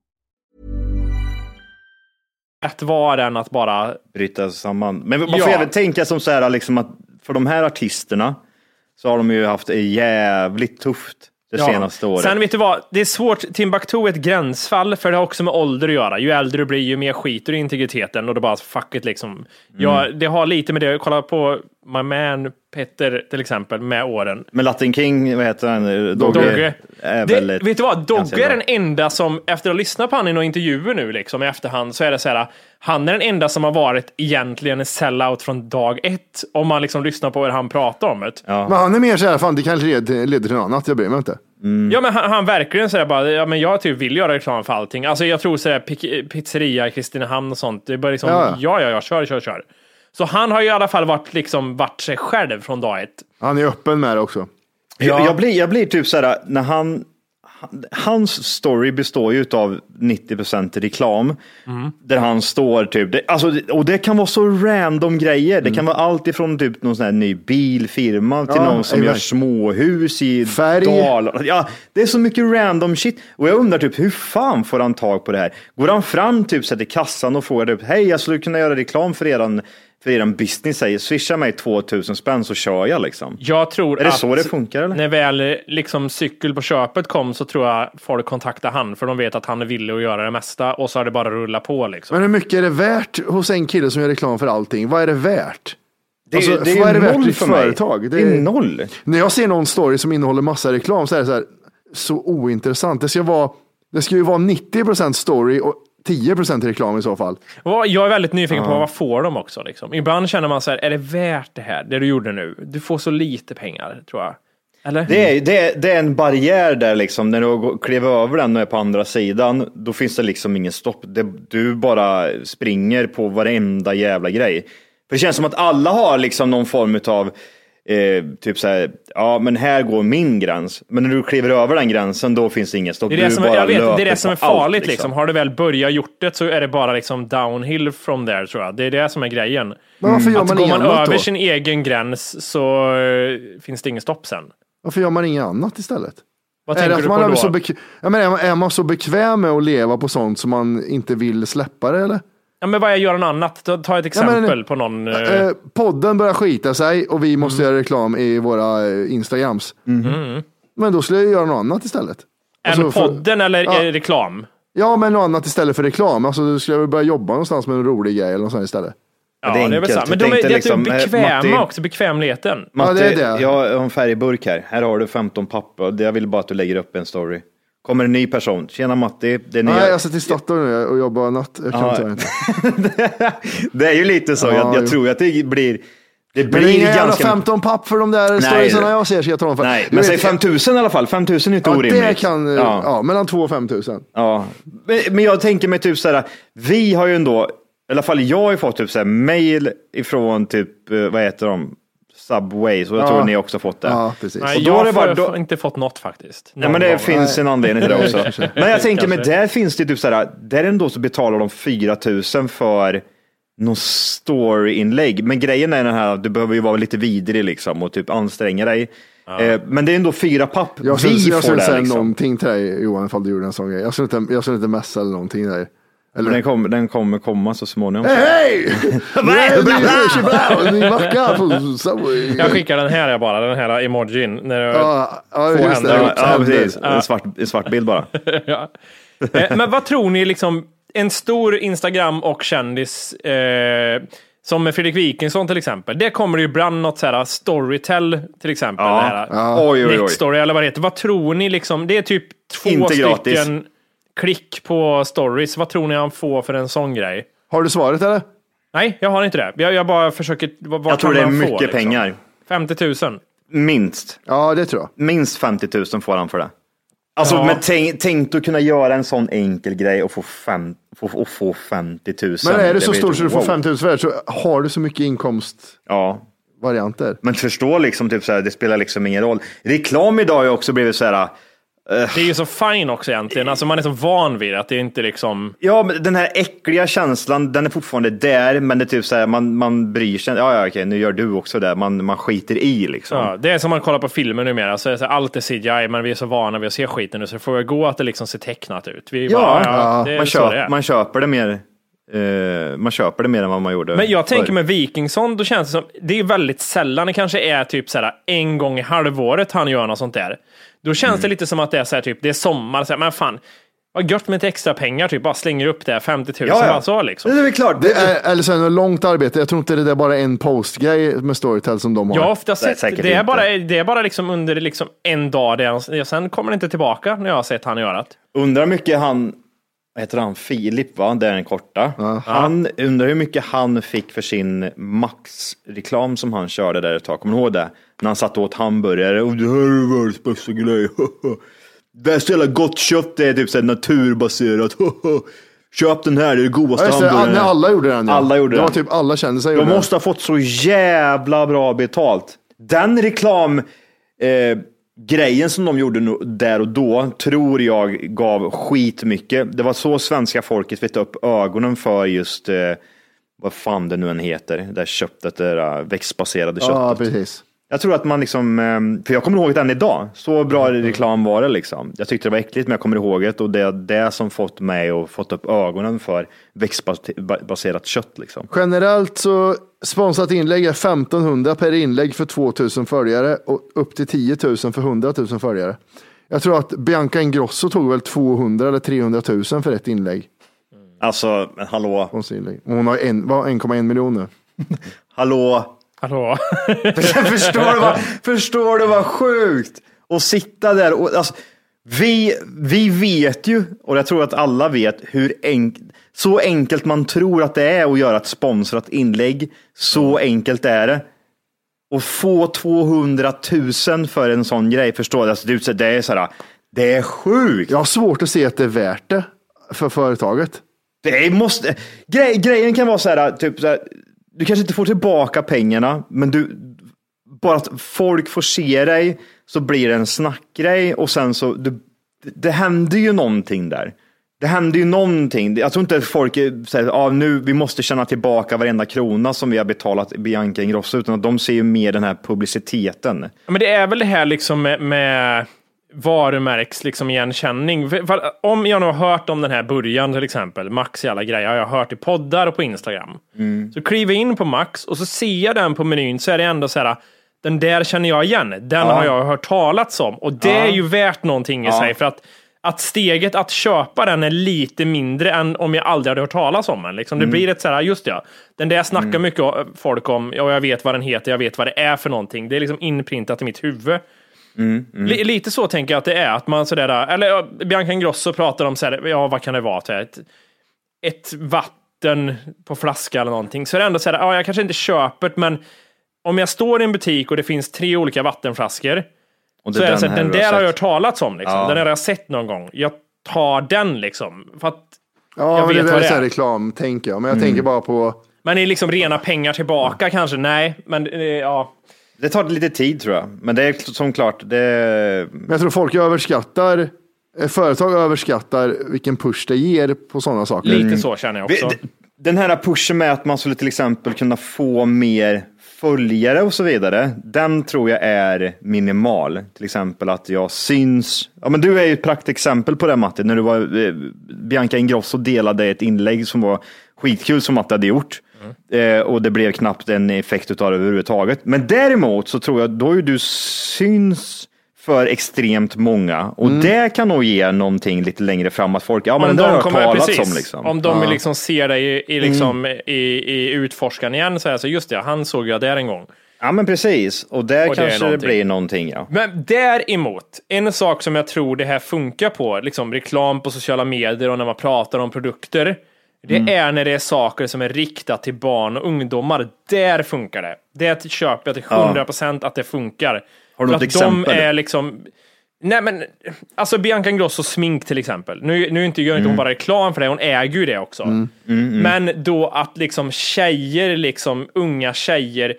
Rätt var den att bara bryta samman. Men man får Ja. även tänka som så här, liksom att för de här artisterna så har de ju haft det jävligt tufft det Ja. senaste året. Sen vet du vad, det är svårt. Timbuktu är ett gränsfall för det har också med ålder att göra. Ju äldre du blir, ju mer skiter du i integriteten och det bara fuck it liksom. Ja, Mm. det har lite med det, kolla på my man Petter till exempel med åren. Men Latin King, vad heter han? Dogge. Dogge. Är Det, väl ett- vet du vad, Dogge är den enda som, efter att ha lyssnat på han i några intervjuer nu liksom i efterhand, så är det så här, han är den enda som har varit egentligen en sellout från dag ett, om man liksom lyssnar på hur han pratar om det. Men han är mer så här, fan det kanske leder, leder till något annat, jag bryr mig inte. Ja, men han, han verkligen säger bara, ja men jag typ vill göra reklam för allting. Alltså jag tror sådär pizzeria i Kristinehamn och sånt, det är bara liksom, Ja, ja ja. ja, ja, kör, kör, kör. Så han har ju i alla fall varit liksom, varit sig själv från dag ett. Han är öppen med det också. Jag, jag, blir, jag blir typ så här, när han- hans story består ju av 90% reklam. Mm. Där han står typ, det, alltså, och det kan vara så random grejer. Det Mm. kan vara allt ifrån typ någon sån här ny bilfirma till Ja, någon som gör småhus i Färg. Dalarna. Ja, det är så mycket random shit. Och jag undrar typ, hur fan får han tag på det här? Går han fram typ så till kassan och frågar typ, hej jag skulle kunna göra reklam för eran, för eran business, säger swisha mig 2000 spänn så kör jag liksom. Jag tror Är det att så det funkar eller? när väl liksom cykel på köpet kom så tror jag folk kontaktar han, för de vet att han är villig att göra det mesta och så har det bara rullat på liksom. Men hur mycket är det värt hos en kille som gör reklam för allting? Vad är det värt? Det, Alltså, det är vad är det värt ett för mig. företag? Det Det är är- noll. När jag ser någon story som innehåller massa reklam så är det så här, så ointressant. Det ska, vara, det ska ju vara 90% story och 10% reklam i så fall. Jag är väldigt nyfiken på vad får de också. Liksom. Ibland känner man så här, är det värt det här, det du gjorde nu? Du får så lite pengar, tror jag. Eller? Det är, det, är, det är en barriär där liksom, när du kliver över den och är på andra sidan, då finns det liksom ingen stopp. Det, du bara springer på varenda jävla grej. För det känns som att alla har liksom någon form av eh, typ så här, ja men här går min gräns. Men när du kliver över den gränsen då finns det ingen stopp. Det är det Du som, är- bara jag vet, det är det som är allt, farligt liksom. Har du väl börjat gjort det så är det bara liksom downhill from there tror jag. Det är det som är grejen. Men varför gör Att man går inget man över då? sin egen gräns så eh, finns det ingen stopp sen. Varför gör man inget annat istället? Vad är, det tänker att du man på är, då? så bek- jag menar, är man- är man så bekväm med att leva på sånt som man inte vill släppa det eller? Ja, men vad är göra något annat? Ta, ett exempel men- på någon. eh, Eh, podden börjar skita sig och vi måste göra reklam i våra eh, Instagrams. Men då skulle jag göra något annat istället. en alltså, för- podden eller Ja. reklam? Ja, men något annat istället för reklam. Alltså, då skulle jag börja jobba någonstans med en rolig grej eller något sånt istället. Ja, det är det är väl sant. Men Jag de är, det är liksom, typ eh, bekväma Matti- också, bekvämligheten. Matte, det är det. jag har en färgburk här. Här har du 15 papper. Jag vill bara att du lägger upp en story. Kommer en ny person. Tjena Matti. Det är, nya... Nej, jag sitter i Statoil nu och jobbar natt. Jag kan Ja. inte. det är ju lite så. Ja, jag jag tror att det blir... Det Men det är blir inga ganska... 15 papp för de där storiesarna jag ser. Ska jag ta dem för. Nej, men säg 5000 i alla fall. 5000 är inte Ja, orimligt. det kan, ja. Ja. mellan 2 och 5 tusen. Ja, men, men jag tänker mig typ så här, vi har ju ändå, i alla fall jag har ju fått typ så här mail ifrån typ, eh, vad heter de, Subways och jag Ja. tror ni också fått det. Ja, precis. Nej, Och då jag har varit- då- inte fått något faktiskt. Nej, men det gång. finns en anledning till det också. Men jag tänker Kanske. där finns det typ så här, där ändå så betalar de 4 000 för någon storyinlägg. Men grejen är den här, du behöver ju vara lite vidrig liksom och typ anstränga dig. Eh, men det är ändå fyra papp. Jag skulle, vi jag får skulle det säga liksom. någonting till dig Johan ifall du gjorde en sån grej. Jag skulle inte, jag skulle inte messa eller någonting där. Men Eller, den, kommer, den kommer komma så småningom. hej Subway. Jag skickar den här bara, den här emojin. När jag, Ja, ja, just det. Ja, ja, precis. Ja. En svart, en svart bild bara. ja. Eh, Men vad tror ni, liksom, en stor Instagram och kändis eh, som med Fredrik Wikingsson till exempel. Det kommer ju ibland något så här Storytel till exempel. Ja. det här, Oj, oj, oj. Nextory eller vad det heter. Vad tror ni liksom? Det är typ två Inte gratis. Klick på stories. Vad tror ni han får för en sån grej? Har du svaret eller? Nej, jag har inte det. Jag, jag bara försöker. Vad, vad Jag tror det är mycket få, liksom? pengar. 50 000. Minst. Ja, det tror jag. Minst 50 000 får han för det. Alltså, Ja. men tänk, tänk att kunna göra en sån enkel grej och få, fem, få, och få 50 000. Men är det så stort så du får wow. 5 000 värde så har du så mycket inkomstvarianter. Ja, men förstå liksom, typ så här, det spelar liksom ingen roll. Reklam idag har ju också blivit så här, Det är ju så fine också egentligen. Alltså man är så van vid att det inte liksom... ja, men den här äckliga känslan, den är fortfarande där, men det är typ så här, man, man bryr sig. Ja, ja, okej, nu gör du också det. Man, man skiter i liksom. Ja, det är som man kollar på filmer numera. Så är så här, allt är CGI, men vi är så vana vid att se skiten nu så det får väl gå att det liksom ser tecknat ut. Vi Ja, bara, ja, är man, köp, man köper det mer. eh, man köper det mer än vad man gjorde Men jag tänker förr. med Wikingsson, då känns det som, det är väldigt sällan, det kanske är typ så här en gång i halvåret han gör något sånt där. Då känns Mm. det lite som att det är så här, typ, det är sommar, så här, men fan, vad gött med lite extra pengar, typ bara slänger upp det, 50 000, Ja, ja. så liksom. Det är väl klart. Det är, eller så är det långt arbete. Jag tror inte det är bara en postgrej med Storytel som de har. Jag har ofta sett, säkert det är bara, det är bara liksom under liksom en dag, där, sen kommer det inte tillbaka när jag har sett han göra det. Undrar mycket han, vad heter han, Filip va, det är den korta. Han undrar hur mycket han fick för sin Max-reklam som han körde där ett tag. Kommer du ihåg det? När han satt och åt hamburgare. Och det här är världens bästa grej. Det är så jävla gott kött, det är typ så här naturbaserat. Köp den här, det är det godaste Ja, hamburgaren. när alla gjorde den. Ja. Alla gjorde det var den. typ alla kände sig De måste ha fått så jävla bra betalt. Den reklam eh, grejen som de gjorde nu- där och då tror jag gav skitmycket. Det var så svenska folket fick upp ögonen för just eh, vad fan det nu än heter, det där köttet, det där eh, växtbaserade köttet. Ja, precis. Jag tror att man liksom, eh, för jag kommer ihåg det än idag, så bra Mm. reklam var det liksom. Jag tyckte det var äckligt men jag kommer ihåg det och det är det som fått mig och fått upp ögonen för växtbaserat kött liksom. Generellt så sponsrat inlägg är 1500 per inlägg för 2000 följare och upp till 10 000 för 100 000 följare. Jag tror att Bianca Ingrosso tog väl 200 eller 300 000 för ett inlägg. Alltså, men hallå, Hon har en, vad, 1,1 miljon nu. hallå. Hallå? förstår, du vad, förstår du vad sjukt? Och sitta där och alltså, vi, vi vet ju, och jag tror att alla vet, hur enk, så enkelt man tror att det är att göra ett sponsrat inlägg. Så enkelt är det. Och få 200 000 för en sån grej, förstår du? Alltså, det är- det är så här, det är sjukt. Jag har svårt att se att det är värt det för företaget. Det måste, grej, grejen kan vara så här, typ så här, du kanske inte får tillbaka pengarna, men du, bara att folk får se dig så blir det en snackgrej och sen så, det, det händer ju någonting där. Det händer ju någonting. Jag tror inte att folk säger säger ah, nu vi måste tjäna tillbaka varenda krona som vi har betalat Bianca Ingrosso, utan att de ser ju mer den här publiciteten. Men det är väl det här liksom med, med varumärks liksom igenkänning. Om jag nu har hört om den här början till exempel, Max i alla grejer, har jag hört i poddar och på Instagram. Så kliver jag in på Max och så ser jag den på menyn så är det ändå så här, den där känner jag igen, den har jag hört talats om. Och det är ju värt någonting i sig för att att steget att köpa den är lite mindre än om jag aldrig hade hört talas om den. Liksom. Det blir ett så här, just ja, den där snackar mycket o- folk om, ja, jag vet vad den heter, jag vet vad det är för någonting. Det är liksom inprintat i mitt huvud. Li- Lite så tänker jag att det är, att man sådär, eller Bianca Ingrosso pratar om så här, ja vad kan det vara, så här, ett, ett vatten på flaska eller någonting. Så är det ändå så här, ja jag kanske inte köper det, men om jag står i en butik och det finns tre olika vattenflaskor, Och det så är det så den har där har jag hört talats om, liksom. Ja. den har jag sett någon gång. Jag tar den liksom. För att, Ja, Jag men det vet där vad är det så här är. reklam, tänker jag. Men jag Mm. tänker bara på... men är liksom rena pengar tillbaka kanske? Nej, men eh, ja. Det tar lite tid tror jag, men det är som klart, det... Men jag tror folk överskattar, eh, företag överskattar vilken push det ger på sådana saker. Lite så känner jag också. Den här pushen med att man skulle till exempel kunna få mer följare och så vidare, den tror jag är minimal. Till exempel att jag syns. Ja, men du är ju ett praktexempel på det Matti, när du var, eh, Bianca Ingrosso delade ett inlägg som var skitkul som Matti hade gjort. Eh, och det blev knappt en effekt utav det överhuvudtaget. Men däremot så tror jag, då har ju du syns för extremt många och det kan nog ge någonting lite längre fram att folk, ja men om har de jag kommer, talats precis, om liksom. om de liksom ser dig i, i, liksom, i, i utforskaren igen, så är det så just det, han såg jag där en gång. Ja men precis, och där Och det är kanske det, någonting. blir någonting ja. Men däremot, en sak som jag tror det här funkar på, liksom reklam på sociala medier och när man pratar om produkter, det Mm. är när det är saker som är riktat till barn och ungdomar. Där funkar det. Det köper jag till 100% att det funkar. Har du något att exempel? De är liksom... Nej men, alltså Bianca Ingrosso smink till exempel. Nu, nu inte, gör inte Mm. hon bara reklam för det, hon äger ju det också. Men då att liksom tjejer, liksom unga tjejer,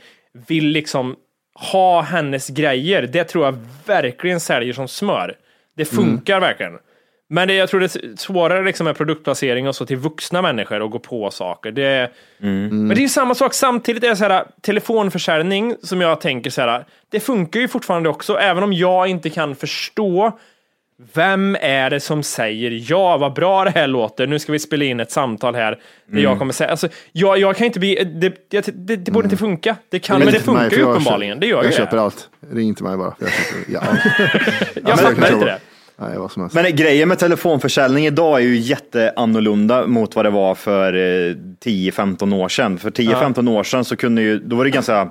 vill liksom ha hennes grejer, det tror jag verkligen säljer som smör. Det funkar verkligen. Men det, jag tror det är svårare liksom med produktplacering och så till vuxna människor och gå på saker. Det, Men det är ju samma sak, samtidigt är det så här, telefonförsäljning som jag tänker så här, det funkar ju fortfarande också, även om jag inte kan förstå vem är det som säger ja, vad bra det här låter, nu ska vi spela in ett samtal här där jag kommer säga, alltså, jag, jag kan inte bli, det, det, det, det borde inte funka. Det kan, men det funkar ju jag uppenbarligen, köper- det gör ju Jag det. köper allt. Ring till mig bara. Jag, köper, ja. Jag men fattar inte det. Nej, vad som helst. Men grejen med telefonförsäljning idag är ju jätteannorlunda mot vad det var för eh, 10-15 år sedan. För 10-15 år sedan så kunde ju, då var det ganska,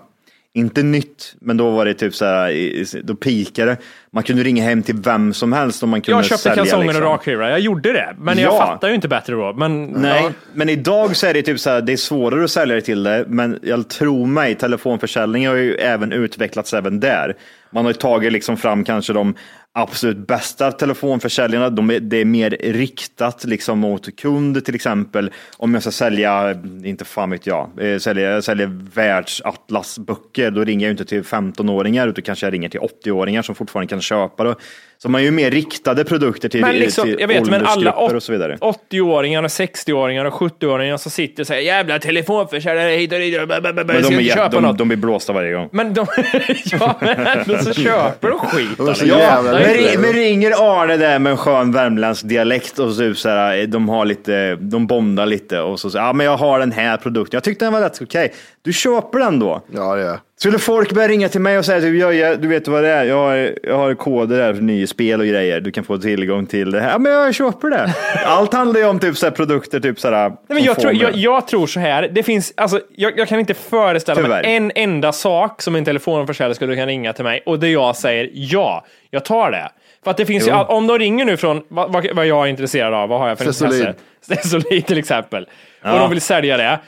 inte nytt, men då var det typ så här, då pikade. Man kunde ringa hem till vem som helst om man kunde Jag köpte sälja. kalsonger liksom. och rakhyvlar, jag gjorde det. Men jag Ja. fattar ju inte bättre då. Men, Nej, ja. men idag så är det typ så här, det är svårare att sälja det till det, men jag tror mig, telefonförsäljning har ju även utvecklats även där. Man har ju tagit liksom fram kanske de absolut bästa telefonförsäljarna. De är, det är mer riktat liksom mot kund till exempel. Om jag ska sälja, inte fan vet jag, eh, sälja, jag säljer världsatlasböcker, då ringer jag ju inte till 15-åringar utan kanske jag ringer till 80-åringar som fortfarande kan köpa det. Så man är ju mer riktade produkter till, Men liksom, till jag vet, men alla och så vidare. 80-åringar, och 60-åringar och 70-åringar som sitter och säger jävla telefonförsäljare hit och dit. Men ska de, är, köpa de, något. de blir blåsta varje gång. Men de, ja, men ändå så köper de skit. De är så alltså. jävla Men, men ringer Arne där med en skön värmländsk dialekt och så, så här, de har lite, de bondar lite och så säger ja men jag har den här produkten, jag tyckte den var rätt så okej. Du köper den då? Ja, det är. Skulle folk börja ringa till mig och säga typ, jag, jag, du vet vad det är, jag har, jag har koder här för nya spel och grejer, du kan få tillgång till det här. Ja men jag köper det. Allt handlar ju om typ så produkter, typ så här. Nej, men jag, tror, jag, jag tror så här, det finns, alltså, jag, jag kan inte föreställa Tyvärr. mig en enda sak som en telefonförsäljare skulle kunna ringa till mig och det jag säger ja, jag tar det. För att det finns ju, om de ringer nu från vad, vad, jag är intresserad av, vad har jag för Stesolid. intresse? Stesolid till exempel. Och de vill sälja det.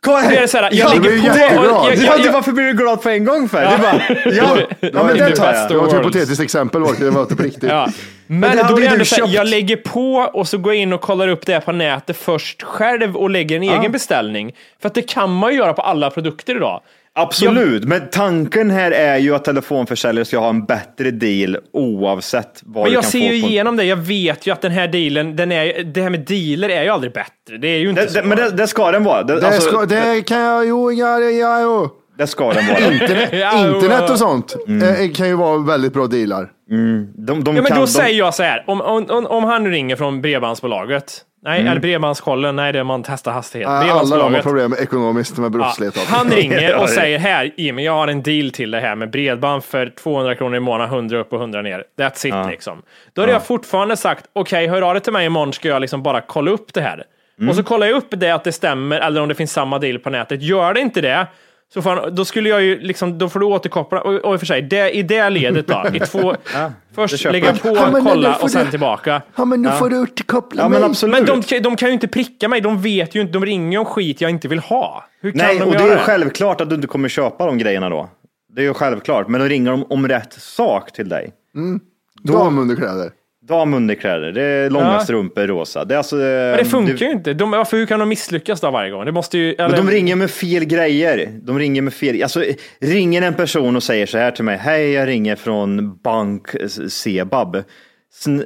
Kom Det är så här, jag ja, ligger blir på... Jag, Ja, jag, du, jag, varför blir du glad på en gång för? Det är bara, ja, ja, men den tar jag. Det var ett hypotetiskt exempel, det var inte på riktigt. Ja. Men, det hade då är ju det ändå så här, jag lägger på och så går jag in och kollar upp det på nätet först själv och lägger en egen beställning. För att det kan man ju göra på alla produkter idag. Absolut, men tanken här är ju att telefonförsäljare ska ha en bättre deal oavsett vad Men du jag kan ser få ju på- igenom det. Jag vet ju att den här dealen, den är, det här med dealer är ju aldrig bättre. Det är ju inte Det, så. det, men det, det ska den vara. Det, Det, alltså, ska, det, det kan jag, jo, ja, ja, jo. ska den vara. Internet, internet och sånt eh, kan ju vara väldigt bra dealar. De, de Ja, men kan, då de, säger jag så här, om, om, om, om han ringer från Bredbandsbolaget, nej, eller Bredbandskollen, nej, det är man testar hastighet. Eh, Alla de har problem ekonomiskt med Ja, brottslighet. han ringer Ja, och säger här Jimmy, jag har en deal till det här med bredband för 200 kronor i månaden, 100 upp och 100 ner. That's it liksom. Då hade jag fortfarande sagt, okej, hör av dig till mig imorgon ska jag liksom bara kolla upp det här. Mm. Och så kollar jag upp det att det stämmer eller om det finns samma deal på nätet. Gör det inte det, så får han, då skulle jag ju liksom, då får du återkoppla. Och, och i och för sig, det, i det ledet då, i två, det först lägga på, Ja, men kolla och sen du- tillbaka. Ja, men nu får du återkoppla ja, men mig. absolut. Men de, de kan ju inte pricka mig, de vet ju inte, de ringer om skit jag inte vill ha. Hur kan Nej, de och det är ju självklart att du inte kommer köpa de grejerna då. Det är ju självklart, men då ringer de om rätt sak till dig. Damunderkläder. Damunderkläder, det är långa Ja. strumpor, rosa. Det, är alltså, Men det funkar du, ju inte. De, varför, hur kan de misslyckas då varje gång? Det måste ju... Eller, Men de ringer med fel grejer. De ringer med fel. Alltså, ringer en person och säger så här till mig. Hej, jag ringer från bank Sebab.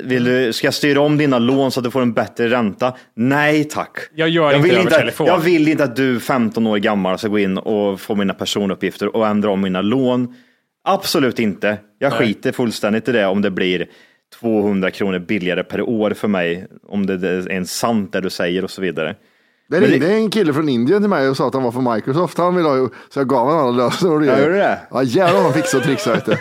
Vill du, ska jag styra om dina lån så att du får en bättre ränta? Nej tack. Jag gör inte vill det över inte, telefon. Jag vill inte att du 15 år gammal ska gå in och få mina personuppgifter och ändra om mina lån. Absolut inte. Jag skiter fullständigt i det om det blir 200 kronor billigare per år för mig. Om det är en sant det du säger och så vidare. Det Men det- ringde en kille från Indien till mig och sa att han var från Microsoft. Han ville ha, så jag gav honom alla lösenord. Ja, gjorde du det? Ja, jävlar vad han fixade och trixade.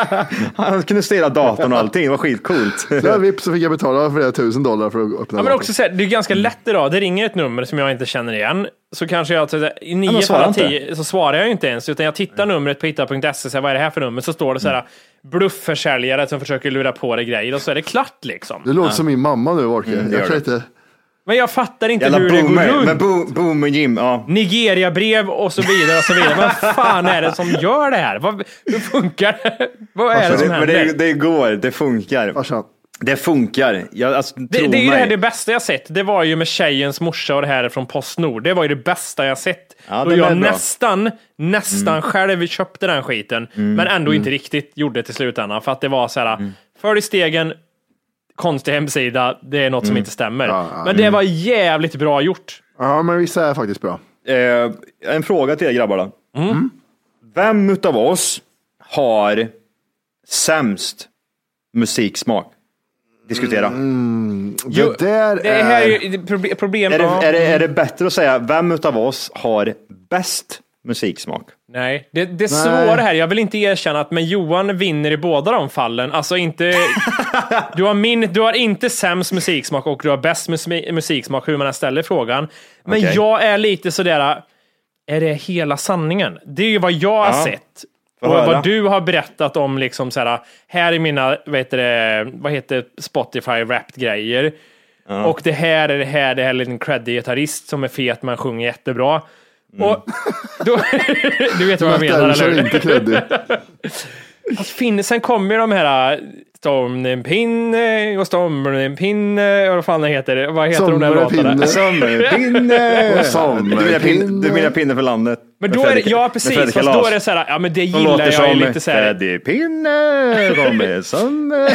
Han kunde styra datorn och allting. Det var skitcoolt. Så jag vips så fick jag betala flera tusen dollar för att öppna Ja, men också så här, det är ganska lätt idag. Det ringer ett nummer som jag inte känner igen. Så kanske jag, så i nio fall av tio, så svarar jag inte ens, utan jag tittar numret på hitta.se, vad är det här för nummer? Så står det så här, bluffförsäljare som försöker lura på dig grejer och så är det klart liksom. Det låter som min mamma nu, Orke. Mm, det jag kan det. inte... Men jag fattar inte Jävla hur det går boomer. runt. Men bo, boomer Jim, ja. Nigeria-brev och så vidare och så vidare. Vad fan är det som gör det här? Vad, hur funkar det? Vad är det som Det, men händer? det, det går, det funkar. Farsan. Det funkar. Jag, alltså, Det, det är ju det, mig. här, det bästa jag sett. Det var ju med tjejens morsa och det här från Postnord. Det var ju det bästa jag sett. Ja, och jag. Mm. nästan, nästan själv köpte den skiten. Men ändå inte riktigt gjorde det till slutändan. För att det var så här, Mm. följ stegen, konstig hemsida, det är något Mm. som inte stämmer. Ja, ja, Men det var jävligt bra gjort. Ja, men vissa är faktiskt bra. Eh, en fråga till er grabbar då. Mm. Vem utav oss har sämst musiksmak? Diskutera. Mm. Jo, det där Det här är är... ju proble- problem. Är, det, är, det, är det bättre att säga vem utav oss har bäst musiksmak? Nej, det, det är svåra här. Jag vill inte erkänna att men Johan vinner i båda de fallen. Alltså inte... du, har min, du har inte sämst musiksmak och du har bäst mus- musiksmak hur man än ställer frågan. Men Okej. jag är lite sådär, är det hela sanningen? Det är ju vad jag har Ja. sett. Och höra. vad du har berättat om liksom såhär, här är mina, vad heter det, vad heter Spotify wrapped grejer. Och det här är det här, det här är en creddig gitarrist som är fet men sjunger jättebra. Mm. Och då, du vet vad jag menar, eller hur? inte. Alltså, fin- sen kommer ju de här äh, Stormen en pinne och stormen en pinne och vad fan det heter. Vad heter de där låtarna? Sommarpinne! Och sommarpinne. Du menar pinne, för landet? Men då är det, ja precis, fast då är det så här, ja men det De gillar låter jag som lite så här. Freddy Pinne kommer som... Men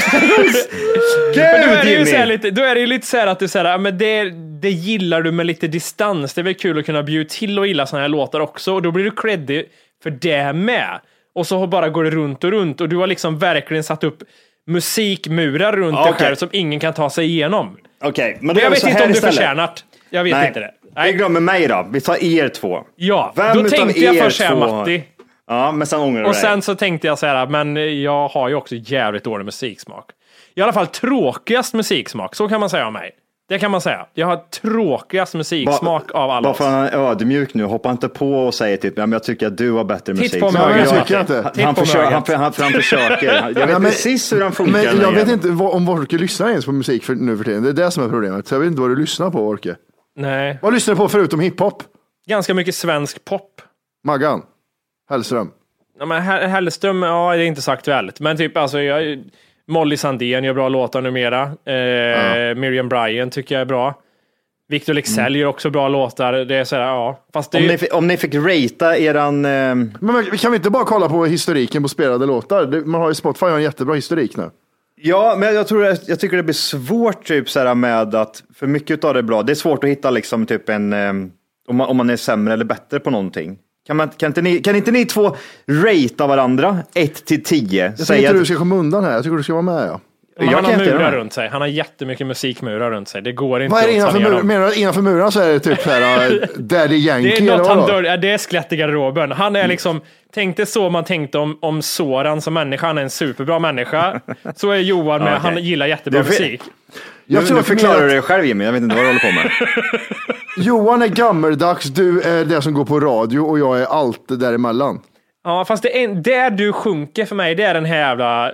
då är det ju Gud så här Jimmy! lite, då är det ju lite så här att du säger, ja men det, det gillar du med lite distans. Det är väl kul att kunna bjuda till och gilla såna här låtar också och då blir du creddig för det med. Och så bara går det runt och runt och du har liksom verkligen satt upp musikmurar runt dig Okej. själv som ingen kan ta sig igenom. Okej, men Men då jag vi vet inte om du förtjänat. Jag vet Nej, inte det. vi Nej. glömmer mig då. Vi tar er två. Ja, Vem då tänkte jag först säga Matti. Ja, men sen ångrar du Och sen så tänkte jag så här, men jag har ju också jävligt dålig musiksmak. I alla fall tråkigast musiksmak, så kan man säga om mig. Det kan man säga. Jag har tråkigast musiksmak av alla Bara för att han är ödmjuk nu, hoppa inte på och säg typ, ja, men jag tycker att du har bättre Titt musik. på mig, jag- ögat, tycker jag inte. Han, han, på försöker, han, han, han försöker. Jag vet Ja, men- precis hur han funkar. Men jag vet inte vad- om Orke lyssnar ens på musik för, nu för tiden. Det är det som är problemet. Så jag vet inte vad du lyssnar på Orke. Nej, Vad lyssnar du på förutom hiphop? ganska mycket svensk pop. Maggan? Hellström? Ja, men Hell- Hellström, ja det är inte så aktuellt. Men typ alltså, jag, Molly Sandén gör bra låtar numera. Eh, Miriam Bryant tycker jag är bra. Victor Leksell gör också bra låtar. Det är sådär, ja. Fast Om ju- ni, fi- om ni fick ratea eran... Eh, Men kan vi inte bara kolla på historiken på spelade låtar? Det- Man har ju Spotify har en jättebra historik nu. ja, men jag, tror, jag tycker det blir svårt typ så med att, för mycket av det är bra, det är svårt att hitta liksom typ en, eh, om, man, om man är sämre eller bättre på någonting. Kan, man, kan, inte ni, kan inte ni två ratea varandra, 1 till 10? Jag tycker inte du ska komma undan här. Jag tycker du ska vara med. Ja. Han jag har murar runt sig. Han har jättemycket musikmurar runt sig. Det går inte Vad är det innanför dem. Menar du innanför murarna så är det typ så här Daddy Yankee? Det är något han dör, ja, det är skelett i garderoben. Han är liksom, tänk dig så man tänkte om, om Soran som människa, han är en superbra människa. Så är Johan med, Okej. han gillar jättebra fel. musik. Jag nu, tror nu förklarar du att dig själv Jimmy, jag vet inte vad du håller på med. Johan är gammeldags, du är det som går på radio och jag är allt däremellan. Ja, fast det är, där du sjunker för mig, det är den här jävla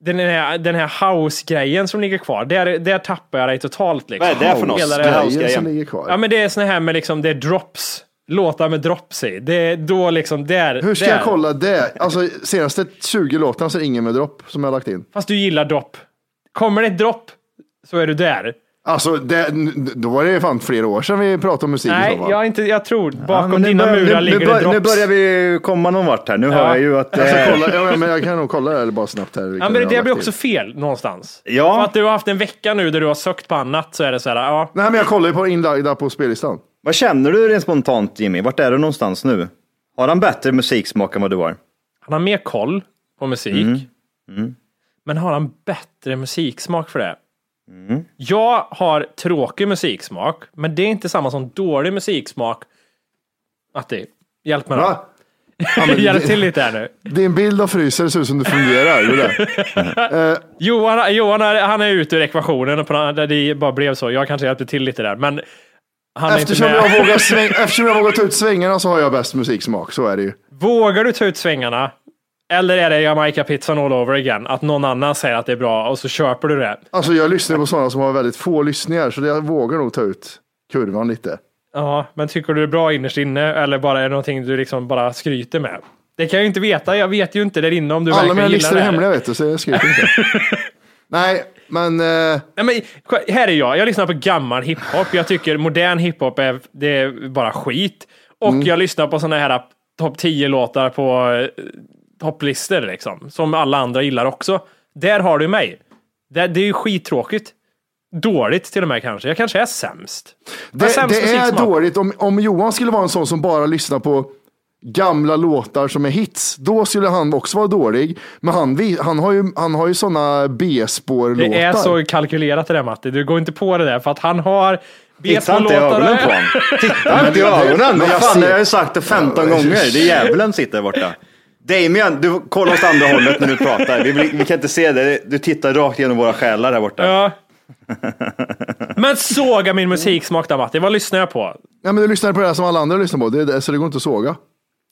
den här, den här house-grejen som ligger kvar. Där, där tappar jag dig totalt. Liksom. Vad är det för något? Hela Grejen som ligger kvar. Ja, men det är såna här med liksom, det är drops. Låtar med drops i. Det är då liksom, där. Hur ska där. jag kolla det? Alltså senaste 20 låtarna så är ingen med dropp som jag har lagt in. Fast du gillar dropp. Kommer det ett dropp så är du där. Alltså det, då var det fan flera år sedan vi pratade om musik Nej, jag, inte, jag tror Ja, bakom nu, dina bör, murar nu, ligger nu, det bör, drops. nu börjar vi komma någon vart här. Nu hör jag ju att... Jag, eh, kolla, ja, men jag kan nog kolla det bara snabbt här. Ja, men jag det, blir också fel någonstans. Ja. För att du har haft en vecka nu där du har sökt på annat så är det så här, ja. Nej men jag kollar ju på inlagda på spellistan. Vad känner du rent spontant Jimmy? Vart är du någonstans nu? Har han bättre musiksmak än vad du har? Han har mer koll på musik. Mm. Men har han bättre musiksmak för det? Mm. Jag har tråkig musiksmak, men det är inte samma som dålig musiksmak. Matti, hjälp mig då. Ja, Hjälp det- till lite här nu. Din bild av fryser ser ut som det fungerar. Det där. Johan, Johan är, han är ute ur ekvationen och på, det bara blev så. Jag kanske hjälpte till lite där, men han är Eftersom inte med. jag, vågar sväng, eftersom jag vågar ta ut svängarna så har jag bäst musiksmak. Så är det ju. Vågar du ta ut svängarna? Eller är det Jamaica-pizzan all over again? Att någon annan säger att det är bra och så köper du det? Alltså jag lyssnar på sådana som har väldigt få lyssningar så jag vågar nog ta ut kurvan lite. Ja, men tycker du det är bra innerst inne eller bara är det någonting du liksom bara skryter med? Det kan jag ju inte veta. Jag vet ju inte där inne om du Alla mina listor är hemliga vet du, så jag skriver inte. Nej, men eh, Nej, men, här är jag. Jag lyssnar på gammal hiphop. Jag tycker modern hiphop är, det är bara skit. Och Mm. jag lyssnar på sådana här topp 10-låtar på eh, topplistor liksom. Som alla andra gillar också. Där har du mig. Det, det är ju skittråkigt. Dåligt till och med kanske. Jag kanske är sämst. Jag det, sämst det är dåligt. Om, om Johan skulle vara en sån som bara lyssnar på gamla låtar som är hits, då skulle han också vara dålig. Men han, han har ju, han har ju såna B-spår-låtar. Det är så kalkylerat det där Matti. Du går inte på det där för att han har Titta inte i B-spår-låtar. ögonen på honom. Titta inte i ögonen. Men Vad jag fan, det har jag ju sagt det 15 gånger. Det är djävulen sitter borta. Damien, du kollar åt andra hållet när du pratar. Vi, vi kan inte se det. Du tittar rakt genom våra själar här borta. Ja. Men såga min musiksmak där Matti. Vad lyssnar jag på? Ja, men du lyssnar på det här som alla andra lyssnar på, det är det, så det går inte att såga.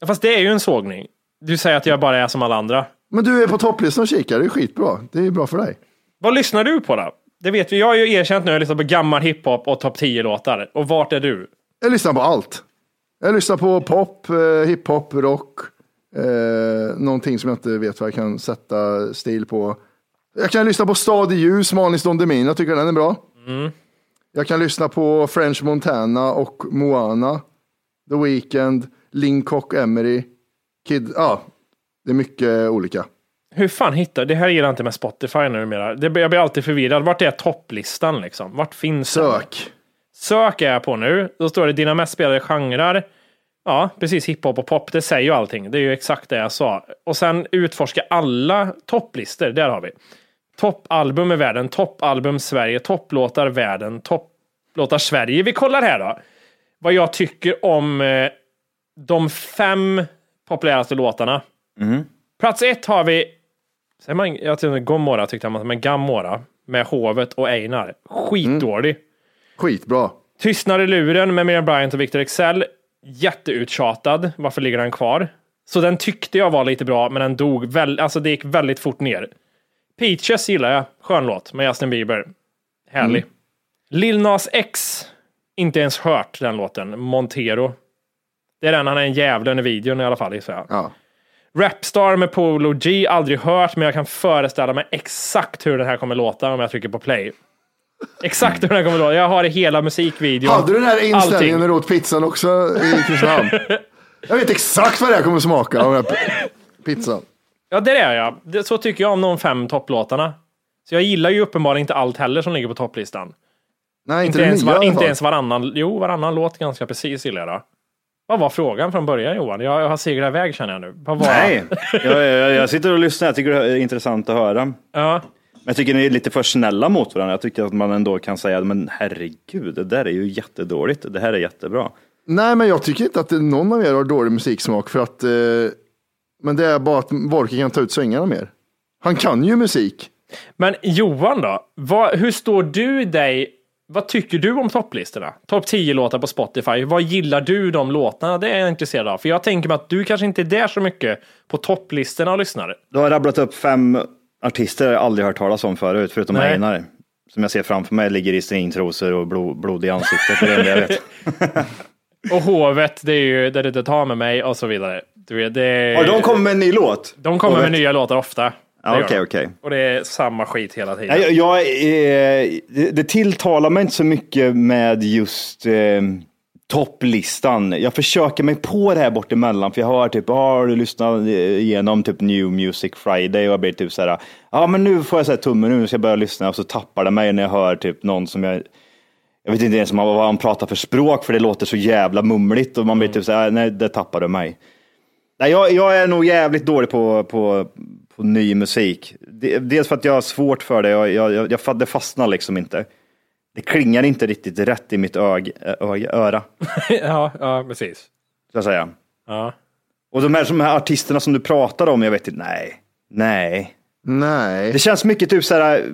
Fast det är ju en sågning. Du säger att jag bara är som alla andra. Men du är på topplistan och kikar, det är skitbra. Det är bra för dig. Vad lyssnar du på då? Det vet vi. Jag har ju erkänt nu att jag lyssnar på gammal hiphop och topp 10-låtar. Och vart är du? Jag lyssnar på allt. Jag lyssnar på pop, eh, hiphop, rock, eh, någonting som jag inte vet vad jag kan sätta stil på. Jag kan lyssna på Stad i ljus, Manis Don Demina, jag tycker den är bra. Jag kan lyssna på French Montana och Moana, The Weeknd, Linkock Emery, Kid, ja, det är mycket olika. Hur fan hittar Det här gillar jag inte med Spotify numera. Det, jag blir alltid förvirrad. Vart är topplistan liksom? Vart finns den? Sök. Sök är jag på nu. Då står det dina mest spelade genrer. Ja, precis. Hiphop och pop. Det säger ju allting. Det är ju exakt det jag sa. Och sen utforska alla topplistor. Där har vi. Toppalbum i världen, toppalbum Sverige, topplåtar världen, topplåtar Sverige. Vi kollar här då. Vad jag tycker om eh, de fem populäraste låtarna. Plats ett har vi, säger man, jag tyckte Gomorra tyckte man, men Gamora med Hovet och Einar. Skitdålig. Skitbra. Tystnad i luren med Miriam Bryant och Victor Excel. Jätteuttjatad. Varför ligger den kvar? Så den tyckte jag var lite bra, men den dog väl, alltså det gick väldigt fort ner. Peaches gillar jag. Skön låt med Justin Bieber. Härlig. Lil Nas X. Inte ens hört den låten. Montero. Det är den, han är en djävulen i videon i alla fall gissar jag. Ja. Rapstar med Polo G, aldrig hört, men jag kan föreställa mig exakt hur den här kommer låta om jag trycker på play. Exakt hur den kommer låta. Jag har hela musikvideon. Hade du den här inställningen när du åt pizzan också i Kristinehamn? Jag vet exakt vad det här kommer smaka av den här pizzan. Ja, det är jag. Det, så tycker jag om de fem topplåtarna. Så jag gillar ju uppenbarligen inte allt heller som ligger på topplistan. Nej, inte, Inte, det ens, nya var, inte ens varannan. Jo, varannan låt ganska precis gillar jag. då. Vad var frågan från början Johan? Jag, jag har seglat iväg känner jag nu. Vad var... Nej, jag, jag, jag sitter och lyssnar. Jag tycker det är intressant att höra. Ja. Men jag tycker ni är lite för snälla mot varandra. Jag tycker att man ändå kan säga, men herregud, det där är ju jättedåligt. Det här är jättebra. Nej, men jag tycker inte att någon av er har dålig musiksmak för att, eh, men det är bara att Wolke kan ta ut svängarna mer. Han kan ju musik. Men Johan då? Vad, hur står du dig? Vad tycker du om topplistorna? Topp 10 låtar på Spotify. Vad gillar du de låtarna? Det är jag intresserad av. För jag tänker mig att du kanske inte är där så mycket på topplistorna och lyssnar. Du har rabblat upp fem artister jag aldrig hört talas om förut, förutom Nej. Einar. Som jag ser framför mig ligger i stringtrosor och blod, blod i ansiktet. Det är det jag vet. Och hovet, det är ju där det tar med mig och så vidare. Du vet, det, Har de kommit med en ny låt? de kommer med Hovet? nya låtar ofta. Okej, de. okej. Och det är samma skit hela tiden. Jag, jag, eh, det, det tilltalar mig inte så mycket med just eh, topplistan. Jag försöker mig på det här bort emellan, för jag har typ, ah, har du lyssnat eh, igenom typ New Music Friday och jag blir typ så här, ja men nu får jag säga tummen nu ska jag börja lyssna och så tappar det mig när jag hör typ någon som jag jag vet inte ens vad han pratar för språk för det låter så jävla mumligt och man blir typ så här, nej det tappar du mig. Nej, jag, jag är nog jävligt dålig på, på, på ny musik. Dels för att jag har svårt för det, jag, jag, jag, jag, det fastnar liksom inte. Det klingar inte riktigt rätt i mitt ög, ög, öra, ja, ja, precis. så att säga. Ja. Och de här, de här artisterna som du pratar om, jag vet inte, nej, nej. Nej. Det känns mycket typ så här,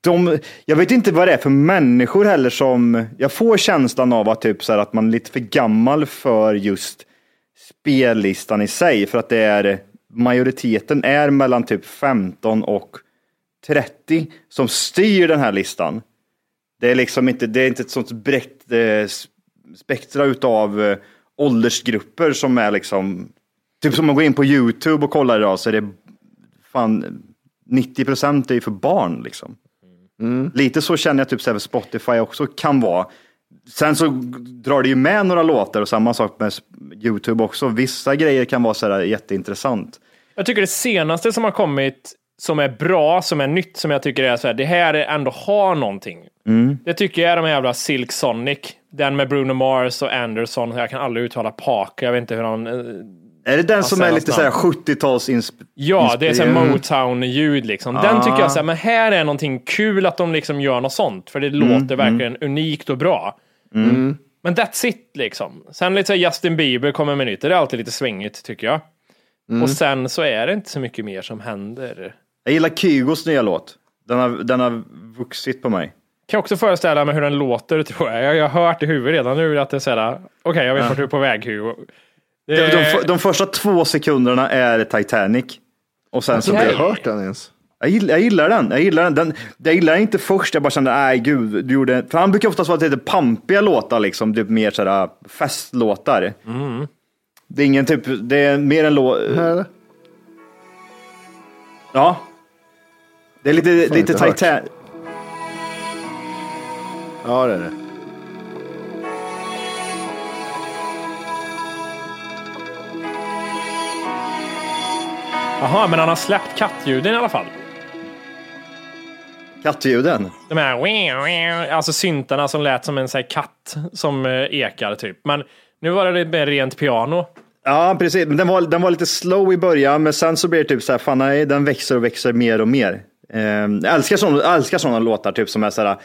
de, jag vet inte vad det är för människor heller som, jag får känslan av att, typ så här, att man är lite för gammal för just spellistan i sig, för att det är, majoriteten är mellan typ 15 och 30 som styr den här listan. Det är liksom inte, det är inte ett sånt brett eh, spektra utav eh, åldersgrupper som är liksom, typ som man går in på YouTube och kollar idag så är det fan 90 procent är ju för barn liksom. Lite så känner jag typ så här, Spotify också kan vara. Sen så drar det ju med några låtar och samma sak med YouTube också. Vissa grejer kan vara så här jätteintressant. Jag tycker det senaste som har kommit som är bra, som är nytt, som jag tycker är så här, det här är ändå har någonting. Det tycker jag är de jävla Silk Sonic. Den med Bruno Mars och Anderson. Jag kan aldrig uttala Park. Jag vet inte hur han... eh, Är det den som är lite så här namn. 70-tals insp- Ja, det är så här inspirerad? Motown-ljud liksom. Den tycker jag så här, men här är någonting kul att de liksom gör något sånt. För det låter verkligen unikt och bra. Men that's it liksom. Sen lite så här Justin Bieber kommer med nytt. Det är alltid lite svängigt tycker jag. Och sen så är det inte så mycket mer som händer. Jag gillar Kygos nya låt. Den har, den har vuxit på mig. Kan också föreställa mig hur den låter tror jag. Jag har hört i huvudet redan nu att det är såhär, okej jag vet vart du är på väg Hugo. De, de, de första två sekunderna är Titanic. Och sen så Jag har blir inte hört den ens. Jag gillar, jag gillar den. Jag gillar den. den. Jag gillar den inte först. Jag bara kände, nej gud, du gjorde... För han brukar oftast vara lite pampiga låtar, liksom. Typ mer sådär festlåtar. Det är ingen typ, det är mer en låt... Det. Ja. Det är lite, lite inte hört. Titan... Ja, det är det. Jaha, men han har släppt kattljuden i alla fall. Kattljuden. De här alltså syntarna som lät som en så katt som eh, ekar typ. Men nu var det lite mer rent piano. Ja, precis. Den var, den var lite slow i början, men sen så blir det typ så här, fan nej, den växer och växer mer och mer. Eh, jag älskar sådana, älskar sådana låtar, typ som är så här,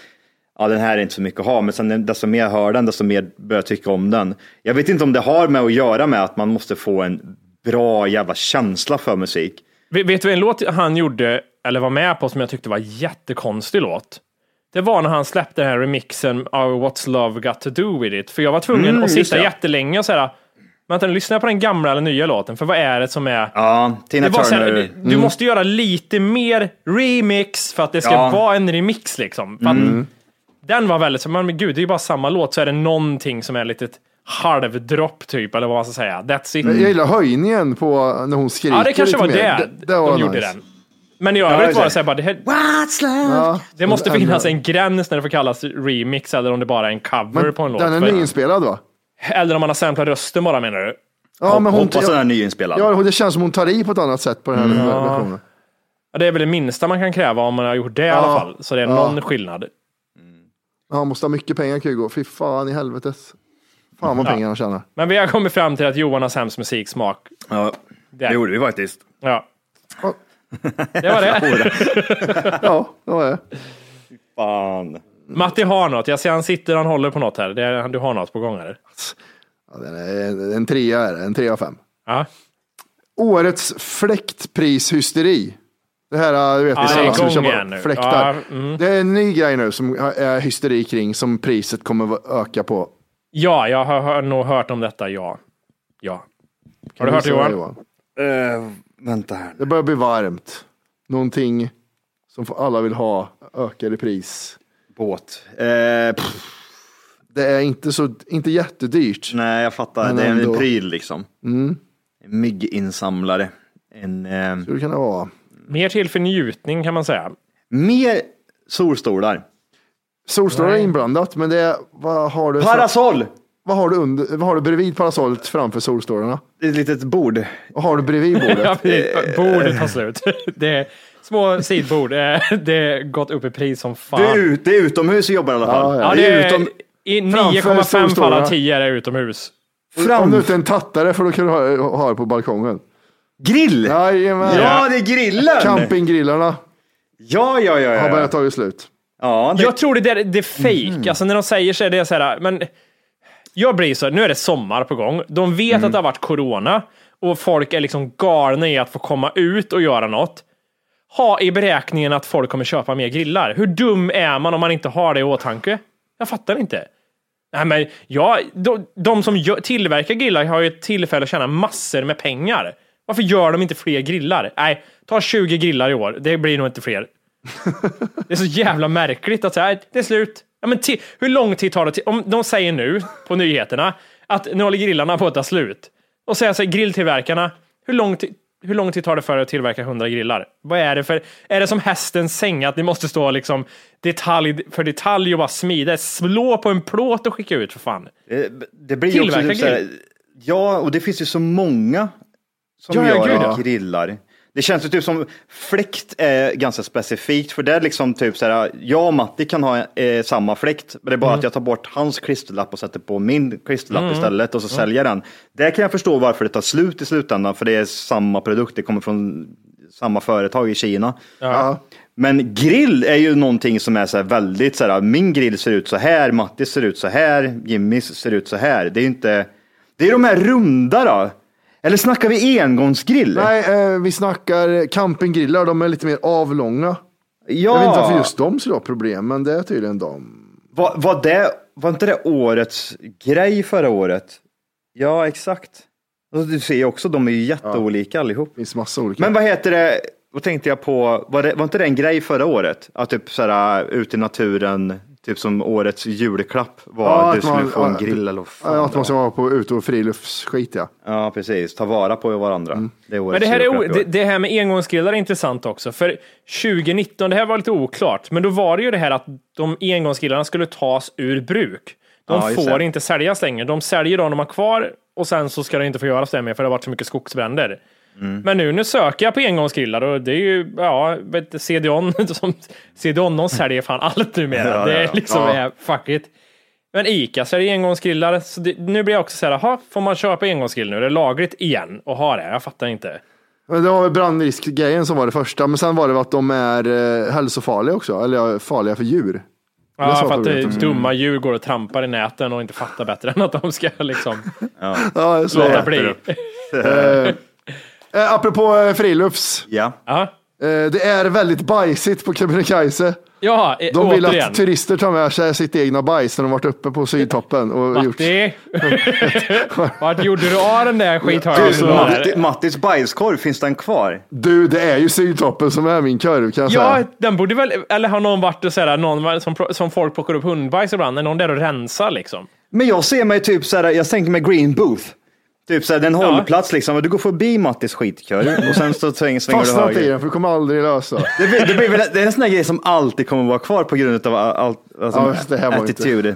ja den här är inte så mycket att ha, men sen desto mer jag hör den, desto mer börjar jag tycka om den. Jag vet inte om det har med att göra med att man måste få en bra jävla känsla för musik. Vet du en låt han gjorde, eller var med på, som jag tyckte var jättekonstig låt? Det var när han släppte den här remixen av What's Love Got To Do With It. För jag var tvungen Mm, att sitta det. jättelänge och säga, vänta, lyssna på den gamla eller nya låten, för vad är det som är... Ja, Tina Det var så här, Turner. du- du måste göra lite mer remix för att det ska Ja. vara en remix liksom. Att Den var väldigt så, men gud, det är ju bara samma låt, så är det någonting som är lite halvdropp typ, eller vad man ska säga. That's it. Jag gillar höjningen på när hon skriker Ja, det kanske var mer. det, det var de gjorde nice. den. Men i Ja, övrigt var det. det så här bara, det, här, What's love? Ja. det måste Den- finnas en gräns när det får kallas remix eller om det bara är en cover Men på en låt. den är För- nyinspelad va? Eller om man har samplat rösten bara menar du? Ja, men hon, Hoppas den är ja, nyinspelad. ja, det känns som hon tar i på ett annat sätt på den här versionen. Ja, det är väl det minsta man kan kräva om man har gjort det i alla fall. Så det är någon skillnad. Ja, han måste ha mycket pengar Kygo. Fy fan i helvetes. Fan vad pengar han tjänar. Men vi har kommit fram till att Johan har sämst musiksmak. Ja, det gjorde vi faktiskt. Ja. Ja. Det var det. Ja, det var det. Fan. Matti har något. Jag ser han sitter han håller på något här. Det är, du har något på gång här. Ja, den är en trea är det, en trea av fem. Ja. Årets fläktprishysteri. Det här, du vet, det är alla som köper fläktar. Ja, mm. Det är en ny grej nu som är hysteri kring, som priset kommer att öka på. ja, jag har, har nog hört om detta, ja. Ja. Har du hört det Visa Johan? Uh, vänta här. Det börjar bli varmt. Någonting som alla vill ha ökar i pris. Båt. Pff, Det är inte, så, inte jättedyrt. nej, jag fattar. Men det är en ändå. pryl liksom. En mygginsamlare. En, eh, Hur kan det vara? Mer till för njutning kan man säga. mer solstolar. Solstolar är inblandat, men det är, vad har du, Parasoll! vad har du, under, vad har du bredvid parasollet framför solstolarna? Det är ett litet bord. Vad har du bredvid bordet? Ja, precis. Bordet tar slut. Det är små sidbord. Eh, Det är gått upp i pris som fan. Det är, ut, det är utomhus vi jobbar i alla fall. Ja, Ja, ja. det är, utom- i Framför 9,5 fall av 10 är det utomhus. Om Fram. du inte är en tattare får du ha, ha det på balkongen. Grill! Ja, Jajamän. det är grillen! Campinggrillarna Ja, ja, ja. har ja. börjat ta slut. ja det, Jag tror det är, det är fake. Mm. Alltså när de säger så är det så här, men jag blir så, nu är det sommar på gång. De vet Mm. att det har varit corona och folk är liksom galna i att få komma ut och göra något. Ha i beräkningen att folk kommer köpa mer grillar. Hur dum är man om man inte har det i åtanke? Jag fattar inte. Nej, men ja, de, de som gör, tillverkar grillar har ju ett tillfälle att tjäna massor med pengar. Varför gör de inte fler grillar? Nej, ta 20 grillar i år. Det blir nog inte fler. Det är så jävla märkligt att säga, "Nej, det är slut. Ja, men hur lång tid tar det? Om de säger nu på nyheterna att nu håller grillarna på att ta slut. Och säger så här, grilltillverkarna, hur lång, hur lång tid tar det för att tillverka 100 grillar? Vad är det för, är det som hästens säng att ni måste stå liksom detalj för detalj och bara smida? Slå på en plåt och skicka ut för fan. det, det blir ju också typ så här, Ja, och det finns ju så många som Ja, gör ja. grillar. Det känns ju typ som fläkt är ganska specifikt för det är liksom typ så här. Jag och Matti kan ha eh, samma fläkt, men det är bara Mm. att jag tar bort hans klisterlapp och sätter på min klisterlapp istället och så säljer den. Där kan jag förstå varför det tar slut i slutändan, för det är samma produkt, det kommer från samma företag i Kina. Ja. Men grill är ju någonting som är så här väldigt så här, min grill ser ut så här, Mattis ser ut så här, Jimmys ser ut så här. Det är ju inte, det är de här runda då. Eller snackar vi engångsgrill? Nej, eh, vi snackar campinggrillar. De är lite mer avlånga. Ja, Jag vet inte varför just de skulle ha problem, men det är tydligen de. var, var, det, var inte det årets grej förra året? Ja, exakt. Du ser ju också, de är ju jätteolika allihop. Det finns massa olika. Men vad heter det, vad tänkte jag på, var, det, var inte det en grej förra året? Att typ såhär ute i naturen, typ som årets julklapp var Ja, du att skulle man- få en ja, grill eller vad fan ja, att man ska var. vara på ute och friluftsskit ja. Ja, precis. Ta vara på varandra. Mm. Det är Men det här, är det, det här med engångsgrillar är intressant också. För 2019, det här var lite oklart, men då var det ju det här att de engångsgrillarna skulle tas ur bruk. De Ja, får det. inte säljas längre. De säljer de de har kvar och sen så ska det inte få göras det mer för det har varit så mycket skogsbränder. Mm. Men nu, nu söker jag på engångsgrillar och det är ju, ja, CDON, CDON de säljer fan allt numera. Ja, det är ja. liksom, Ja. är fuck it. Men Ica säljer engångsgrillar, så det, nu blir jag också så här, jaha, får man köpa engångsgrill nu? Är det lagligt igen och ha det? Jag fattar inte. Men det var väl brandriskgrejen som var det första, men sen var det att de är eh, hälsofarliga också, eller farliga för djur. Ja, för att det, problemet. dumma djur går och trampar i näten och inte fattar bättre än att de ska liksom Ja, låta bli. Eh, apropå eh, frilufts, Ja. Ja, eh, det är väldigt bajsigt på Kebnekaise. ja eh, De vill återigen. att turister tar med sig sitt egna bajs när de varit uppe på sydtoppen. Och gjort, Matti, vart gjorde du av den där skithögen? Du, Matti, Mattis bajskorv, finns den kvar? du, det är ju sydtoppen som är min korv kan jag Ja, säga. den borde väl, eller har någon varit och såhär, någon som, som folk plockar upp hundbajs ibland, är någon där och rensar liksom? Men jag ser mig typ så här, jag tänker mig green booth. Typ såhär, det är en hållplats liksom, och du går förbi Mattis skitkör och sen så svänger, svänger du Fastna inte i höger. den för du kommer aldrig lösa. Det, blir- det, blir väl, det är en sån här grej som alltid kommer vara kvar på grund av allt, alltså, Ja, det här var inte- attityd.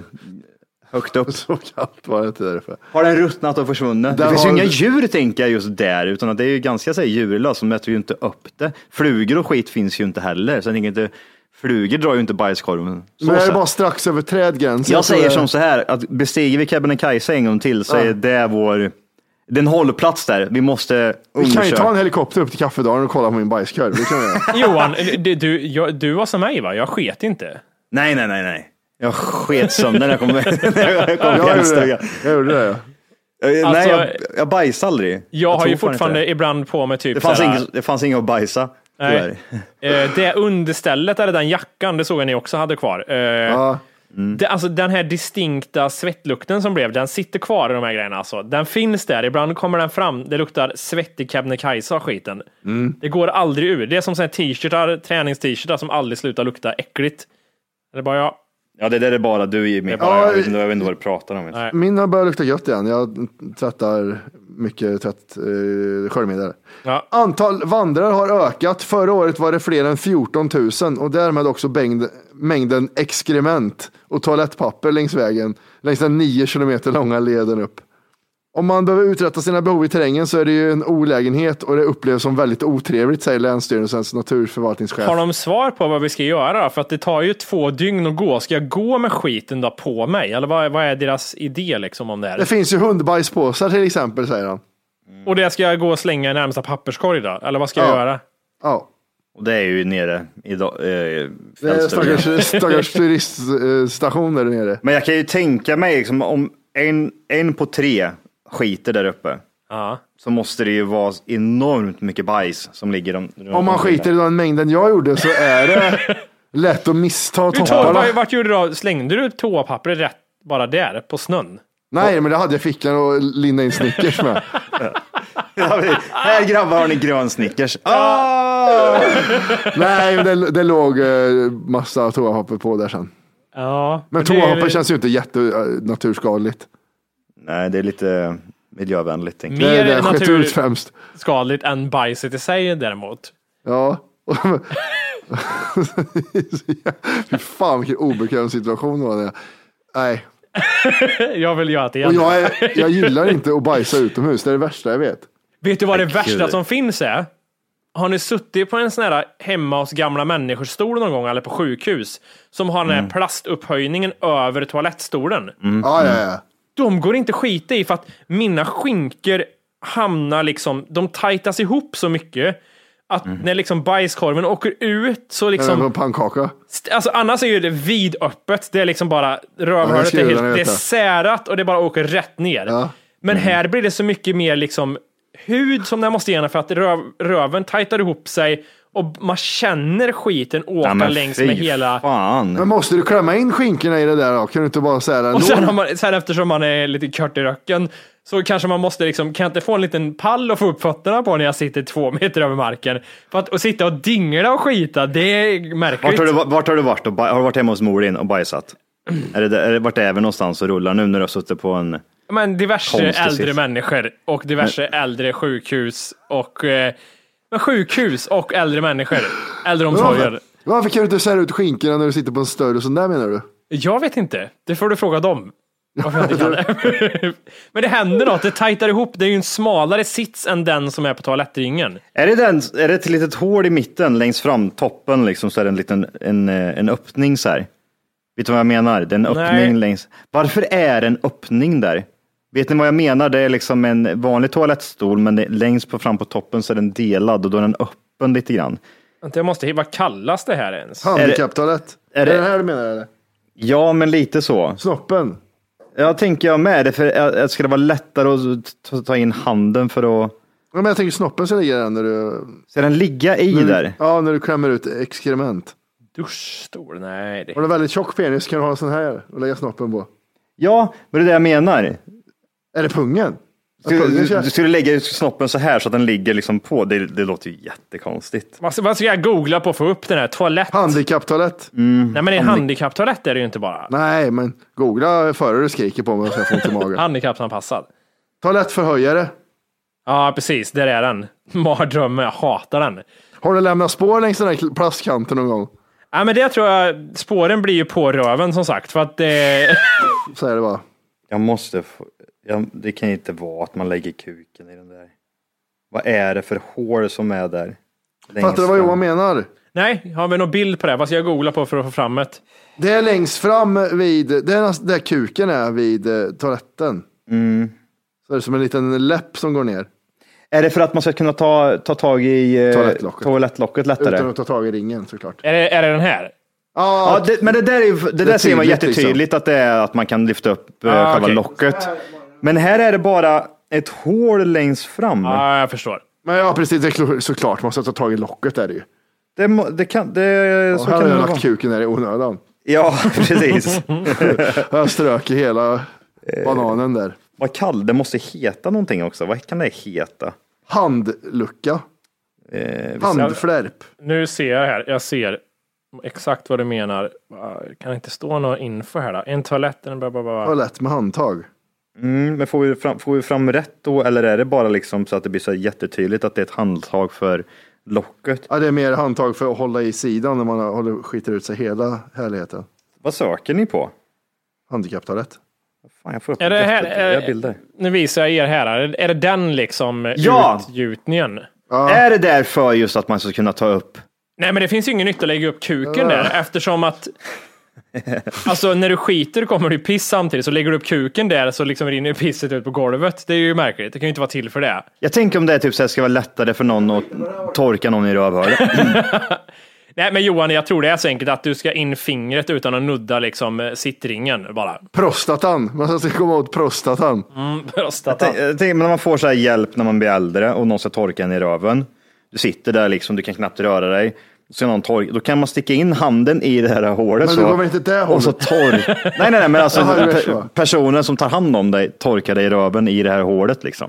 Högt upp. Så kallt var det inte därför. Har den ruttnat och försvunnit? Där det finns har ju inga djur tänker jag just där, utan att det är ju ganska så här, djurlöst, de äter ju inte upp det. Flugor och skit finns ju inte heller, så jag tänker inte, flugor drar ju inte bajskorven. Så Men det är sett. bara strax över trädgränsen. Jag så säger det- som så här, att bestiger vi Kebnekaise en gång till så Ja. är det vår, det är en hållplats där. Vi måste Vi kan ju undersöka. ta en helikopter upp till kaffedalen och kolla på min bajskorv. Det kan vi göra. Johan, du, du, jag, du var som mig va? Jag sket inte. Nej, nej, nej, nej. Jag sket sönder när jag kom, när jag kom Jag till gjorde det. Jag gjorde det. Eh, Alltså, Nej, jag, jag bajsade aldrig. Jag, har tror ju fortfarande inte ibland på mig typ Det fanns, inget, det fanns inget att bajsa. Nej. tyvärr. Eh, det understället, eller den jackan, det såg jag ni också hade kvar. Eh, Ja. det, alltså, den här distinkta svettlukten som blev, den sitter kvar i de här grejerna. Alltså. Den finns där, ibland kommer den fram. Det luktar svettig Kebnekaise av skiten. Det går aldrig ur. Det är som t-shirtar, tränings-t-shirtar som aldrig slutar lukta äckligt. Det är bara jag. Ja, det där är bara du Jimmy. bara jag, vet inte, jag vet inte vad du pratar om. Nej. Min har börjat lukta gött igen. Jag tvättar mycket tvätt, eh, sköljmedel. Ja. Antal vandrare har ökat. Förra året var det fler än 14 000 och därmed också mängd, mängden exkrement och toalettpapper längs vägen, längs den 9 kilometer långa leden upp. Om man behöver uträtta sina behov i terrängen så är det ju en olägenhet och det upplevs som väldigt otrevligt, säger Länsstyrelsens naturförvaltningschef. Har de svar på vad vi ska göra? För att det tar ju två dygn att gå. Ska jag gå med skiten då på mig? Eller vad, vad är deras idé liksom om det här? Det finns ju hundbajspåsar till exempel, säger han. Och det ska jag gå och slänga i närmsta papperskorg då? Eller vad ska jag Ja. göra? Ja. Och det är ju nere i eh, stackars, stackars turiststationer där nere. Men jag kan ju tänka mig, liksom, om en, en på tre skiter där uppe, Ja. så måste det ju vara enormt mycket bajs som ligger om, Om man skiter i den mängden jag gjorde så är det lätt att missta topparna. vart, gjorde du då? Slängde du toapappret rätt bara där på snön? Nej, men det hade jag i fickan och lindade in Snickers med. Här grabbar har ni grön Snickers. Ah! Nej, men det, det låg eh, massa toapapper på där sen. Ja. Men det- toapapper känns ju inte jättenaturskadligt. Nej, det är lite miljövänligt. tänker Mer jag. Det är det skett natur- ut främst. skadligt än bajset i sig däremot. Ja. Fy fan vilken obekväm situation det var det. Nej, Jag vill göra det igen. och jag, är, jag gillar inte att bajsa utomhus. Det är det värsta jag vet. Vet du vad det Men värsta gud. som finns är? Har ni suttit på en sån här hemma hos gamla människor stol någon gång eller på sjukhus som har den här Mm. plastupphöjningen över toalettstolen? Ja, ja, ja. De går inte skita i för att mina skinkor hamnar liksom, de tajtas ihop så mycket att Mm. när liksom bajskorven åker ut så Som liksom en pannkaka. Alltså annars är ju det vidöppet. Det är liksom bara Ja, rövhålet skulle är, helt, det är särat och det bara åker rätt ner. Ja. Men här blir det så mycket mer liksom hud som den måste igenom för att röv, röven tajtar ihop sig och man känner skiten åka Ja, längs med hela... Fan. Men måste du klämma in skinkorna i det där då? Kan du inte bara säga Och sen, man, sen eftersom man är lite kört i röcken så kanske man måste liksom, kan jag inte få en liten pall att få upp fötterna på när jag sitter två meter över marken? För att, att sitta och dingla och skita, det är märkligt. Vart har, du, vart har du varit? Och, har du varit hemma hos mor din och bajsat? Är det, är det, vart är vi någonstans och rullar nu när du har suttit på en... Men diverse Konstig äldre människor och diverse äldre sjukhus och eh, men sjukhus och äldre människor. Äldreomsorger. Varför, varför kan du inte sära ut skinkorna när du sitter på en större sån där menar du? Jag vet inte. Det får du fråga dem. Det. Men det händer något. Det tajtar ihop. Det är ju en smalare sits än den som är på toalettringen. Är det, den, är det ett litet hål i mitten längst fram, toppen liksom, så är det en liten en, eh, en öppning så här? Vet du vad jag menar? Det är en öppning Nej. längst. Varför är det en öppning där? Vet ni vad jag menar? Det är liksom en vanlig toalettstol, men det, längst på fram på toppen så är den delad och då är den öppen lite grann. Jag måste, vad kallas det här ens? Handikapptoalett. Är är det det- det här du menar eller? Ja, men lite så. Snoppen? Jag tänker jag med det, för jag- jag ska det vara lättare att ta- in handen för att... Ja, men jag tänker snoppen ska ligga där när du... Ska den ligga i där? Ja, när du klämmer ut exkrement. Duschstol? Nej. Det... Har du väldigt tjock penis kan du ha en sån här och lägga snoppen på. Ja, men det är det jag menar. Är det pungen? Att Du, pungen du, ska... du skulle lägga ut snoppen så här så att den ligger liksom på. Det, det låter ju jättekonstigt. Vad ska, vad ska jag googla på för att få upp den här? Toalett? Handikapptoalett? Nej men en handikapptoalett är det ju inte bara. Nej, men googla före du skriker på mig så jag får ont i magen. Handikappsanpassad. Toalettförhöjare. Ja, precis. Där är den. Mardrömmen. Jag hatar den. Har du lämnat spår längs den här plastkanten någon gång? Ja, men det tror jag, spåren blir ju på röven som sagt. För att det... Så är det bara. Jag måste få, jag, det kan ju inte vara att man lägger kuken i den där. Vad är det för hål som är där? Längst Fattar du vad fram? Johan menar? Nej, har vi någon bild på det? Vad ska jag googla på för att få fram det? Det är längst fram vid, det är där kuken är vid eh, toaletten. Mm. Så är det som en liten läpp som går ner. Är det för att man ska kunna ta, ta tag i eh, Toalettlocket. toalettlocket lättare? Utan att ta tag i ringen såklart. Är det, är det den här? Ja, Ja, det, men det där, är, ju- det där är ser man tydligt, jättetydligt att det är att man kan lyfta upp eh, Ah, själva okej. locket. Men här är det bara ett hål längst fram. Ja, jag förstår. men ja, precis. Det är såklart. Man måste ta tag i locket är det ju. Det, må- det kan, det, så här kan har det jag lagt kuken där i onödan. Ja, precis. Jag strök i hela Eh. bananen där. Vad kall, det måste heta någonting också. Vad kan det heta? Handlucka. Eh, Handflärp. Nu ser jag här. Jag ser exakt vad du menar. Kan det inte stå någon info här då? En toalett, en bla bla bla. Toalett med handtag. Mm, men får vi, fram, får vi fram rätt då eller är det bara liksom så att det blir så jättetydligt att det är ett handtag för locket? Ja, det är mer handtag för att hålla i sidan när man håller, skiter ut sig hela härligheten. Vad söker ni på? Handikapptoalett. Fan, jag får upp Är det här, är, bilder. nu visar jag er här. Är det den liksom Ja! utgjutningen? Är det därför just att man ska kunna ta upp? Nej, men det finns ju ingen nytta att lägga upp kuken där eftersom att Alltså när du skiter kommer det piss samtidigt, så lägger du upp kuken där så liksom rinner pisset ut på golvet. Det är ju märkligt. Det kan ju inte vara till för det. Jag tänker om det är typ så här, ska vara lättare för någon att torka någon i rövhålet. Nej, men Johan, jag tror det är så enkelt att du ska in fingret utan att nudda liksom eh, sittringen bara. Prostatan. Man ska komma åt prostatan. Mm, prostatan. Jag tänker, men när man får så här hjälp när man blir äldre och någon ska torka en i röven. Du sitter där liksom, du kan knappt röra dig. Så någon tork, då kan man sticka in handen i det här hålet. Men du går väl inte det och så tork. nej, nej, nej, men alltså pe- så. personen som tar hand om dig torkar dig i röven i det här hålet liksom.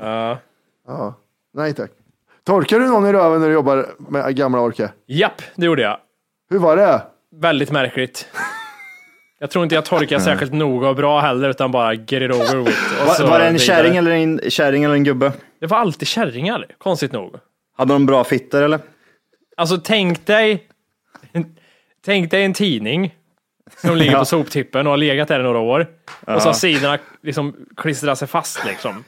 Ja. Nej tack. Torkar du någon i röven när du jobbar med gamla orke? Japp, det gjorde jag. Hur var det? Väldigt märkligt. Jag tror inte jag torkar särskilt noga och bra heller, utan bara get it over with. Och så Var, var det en kärring eller en, kärring eller en gubbe? Det var alltid kärringar, konstigt nog. Hade de bra fitter eller? Alltså tänk dig, tänk dig en tidning som ligger på soptippen och har legat där i några år. Och så har sidorna liksom klistrat sig fast liksom.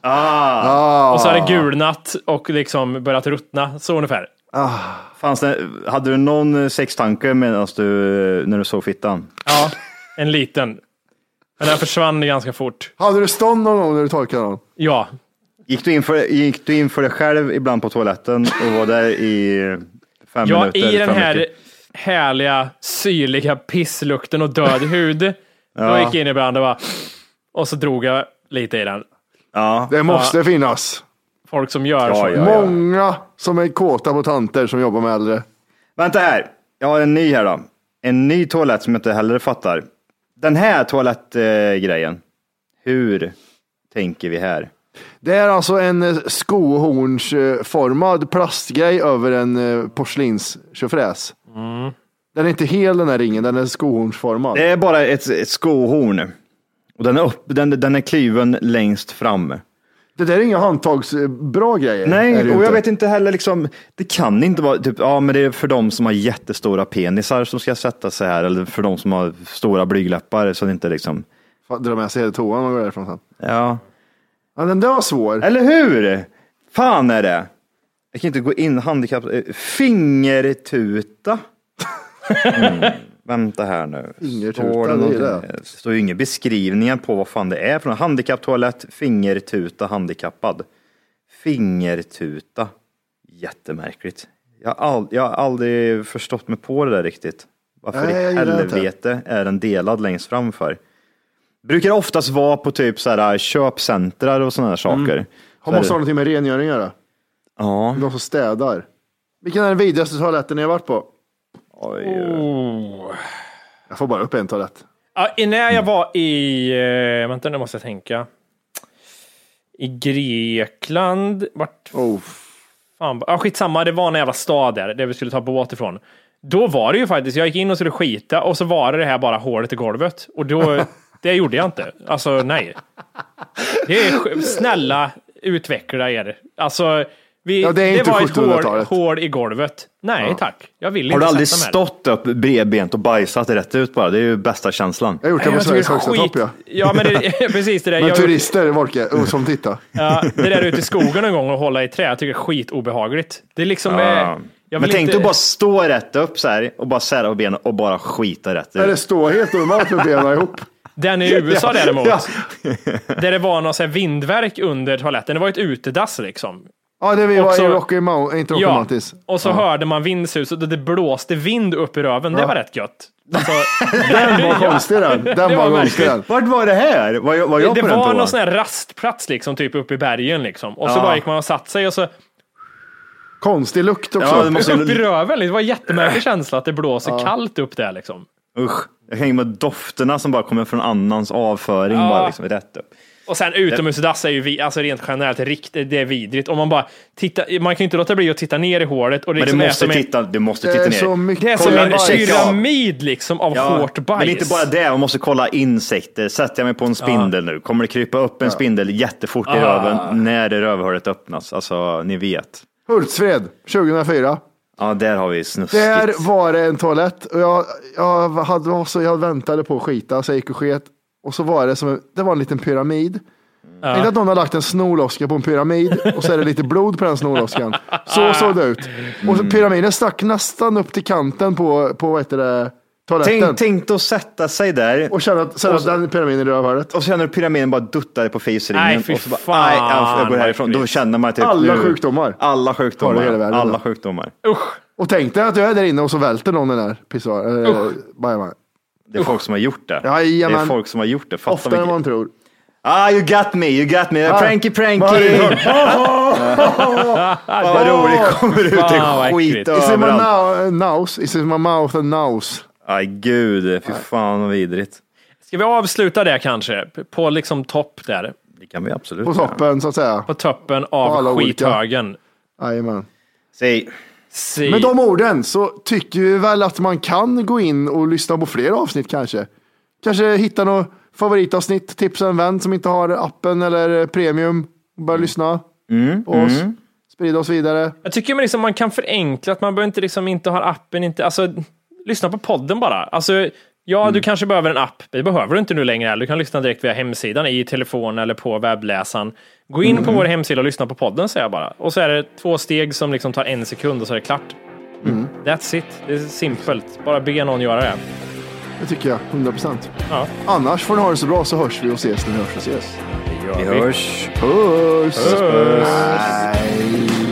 Ah. Och så har det gulnat och liksom börjat ruttna, så ungefär. Fanns det, hade du någon sextanke medan du, när du såg fittan? Ja, en liten. Men den försvann ganska fort. Hade du stånd någon gång när du torkade någon? Ja, Gick du in för, gick du in för dig själv ibland på toaletten och var där i fem ja minuter? i den här veckor? härliga, syrliga pisslukten och död hud. Då gick jag in ibland och bara, och så drog jag lite i den. Ja. Det måste finnas. Folk som gör Ja, så. ja. Många som är kåta på tanter som jobbar med äldre. Vänta här, jag har en ny här då. En ny toalett som jag inte heller fattar. Den här toalettgrejen, hur tänker vi här? Det är alltså en eh, skohornsformad plastgrej över en eh, porslinstjofräs. Den är inte hel den här ringen, den är skohornsformad. Det är bara ett, ett skohorn. Och den är, upp, den, den är klyven längst fram. Det där är inga handtagsbra grejer. är Nej, och jag vet inte heller, liksom, det kan inte vara, typ, ja men det är för de som har jättestora penisar som ska sätta sig här, eller för de som har stora blygläppar så det inte liksom, Dra med sig hela toan och gå därifrån sen. ja. Ja, den där var svår. Eller hur? Fan är det. Jag kan inte gå in handikapp, eh, fingertuta. Mm. Vänta här nu. Står det någonting? det. står ju inga beskrivningar på vad fan det är från handikapptoalett, fingertuta, handikappad. Fingertuta. Jättemärkligt. Jag har, ald- jag har aldrig förstått mig på det där riktigt. Varför Nej, i helvete är den delad längst fram för? Brukar oftast vara på typ så här köpcentrar och sådana här saker. Mm. Har Så är måste ha någonting med rengöring att göra. Ja. De som städar. Vilken är den vidrigaste toaletten ni har varit på? Oj. Oh. Jag får bara upp en toalett. Ja, när jag var i, eh, vänta nu måste jag tänka. I Grekland, vart Oh. fan, ja skitsamma, det var en jävla stad där, där vi skulle ta båt ifrån. Då var det ju faktiskt, jag gick in och skulle skita och så var det det här bara hålet i golvet. Och då, Det gjorde jag inte. Alltså nej. Det är snälla utveckla er. Alltså, vi, Ja, det är inte var ett hål, 1700-talet. hål i golvet. Nej tack, jag vill Har inte du aldrig stått upp bredbent och bajsat rätt ut bara? Det är ju bästa känslan. Jag har gjort det på Sveriges högsta topp ja. Ja, men det, precis det där. Men Jag, turister, oh, som tittar. ja, det där ute i skogen en gång och hålla i trä, jag tycker det är skitobehagligt. Det är liksom... eh, Ja. jag Men tänk inte- dig att bara stå rätt upp så här och bara sära på benen och bara skita rätt Eller ut. stå helt normalt med benen ihop. Den i USA däremot, Ja. där det var någon så här vindverk under toaletten. Det var ett utedass liksom. Ja, det vi var Också- i Rocky Mountain, inte Rocky Ja, Mountains. och så hörde man vindsuset och det blåste vind upp i röven. Det var rätt gött. Alltså, Den var konstig den. Den Det var var konstig. Vart var det här? Var jag, var jag det på den var någon sån här rastplats liksom, typ uppe i bergen liksom. Och så Ja. bara gick man och satt sig och så Konstig lukt också. Ja, det måste- upp i röven. Det var en jättemärklig känsla att det blåser kallt upp där liksom. Usch. Jag hänger med dofterna som bara kommer från annans avföring Ja. bara liksom rätt upp. Och sen utomhusdass är ju vi, alltså rent generellt riktigt, det är vidrigt. Om man bara tittar, man kan ju inte låta bli att titta ner i hålet. Och det Men liksom du är måste som en- titta, du måste Det titta är ner. så mycket Det är som en pyramid liksom av hårt bajs. Men inte bara det, man måste kolla insekter. Sätter jag mig på en spindel nu, kommer det krypa upp en spindel jättefort i Ah. röven när det rövhålet öppnas? Alltså, ni vet. Hultsfred, 2004. Ja, där har vi snuskigt. Där var det en toalett och jag, jag, hade, var så, jag väntade på att skita så jag gick och sket. Och så var det som en, det var en liten pyramid. Tänk att någon har lagt en snorloska på en pyramid och så är det lite blod på den snorloskan. Så såg det ut. Och så pyramiden stack nästan upp till kanten på, på vad heter det, toaletten. Tänk, tänk att sätta sig där Och känna, känna att den pyramiden i rövhålet. och så känner du pyramiden bara duttar på face-ringen. Nej, fy och så bara, fan, nej, jag, jag går härifrån. Då känner man typ Alla sjukdomar. Alla du sjukdomar. hela världen alla då? sjukdomar. Usch. Och tänk dig att jag är där inne och så välter någon den där pissoaren. Eh, bajamaj. Det är folk som har gjort det. Det är Jajamän. folk som har gjort det. Fatta Oftare än man tror. Ah, you got me, you got me. Ah, Pranky, pranky. vad roligt, kommer ut en skit äckligt. Is it my överallt. nose? Is it my mouth and nose? Aj gud, fy fan vad vidrigt. Ska vi avsluta det kanske? På liksom topp där. Det kan vi absolut På toppen så att säga. På toppen alla av olika. skithögen. Jajamän. Säg, Si. Med de orden så tycker vi väl att man kan gå in och lyssna på fler avsnitt kanske. Kanske hitta något favoritavsnitt, tipsa en vän som inte har appen eller premium. Börja lyssna på oss. Sprida oss vidare. Jag tycker man, liksom, man kan förenkla att man behöver inte, liksom, inte ha appen, inte, alltså, lyssna på podden bara. Alltså, ja, du kanske behöver en app. Det behöver du inte nu längre. Du kan lyssna direkt via hemsidan i telefon eller på webbläsaren. Gå in på vår hemsida och lyssna på podden säger jag bara. Och så är det två steg som liksom tar en sekund och så är det klart. That's it. Det är simpelt. Bara be någon göra det. Det tycker jag, 100 procent. Ja. Annars får ni ha det så bra så hörs vi och ses när vi hörs och ses. vi hörs. Puss! Hej!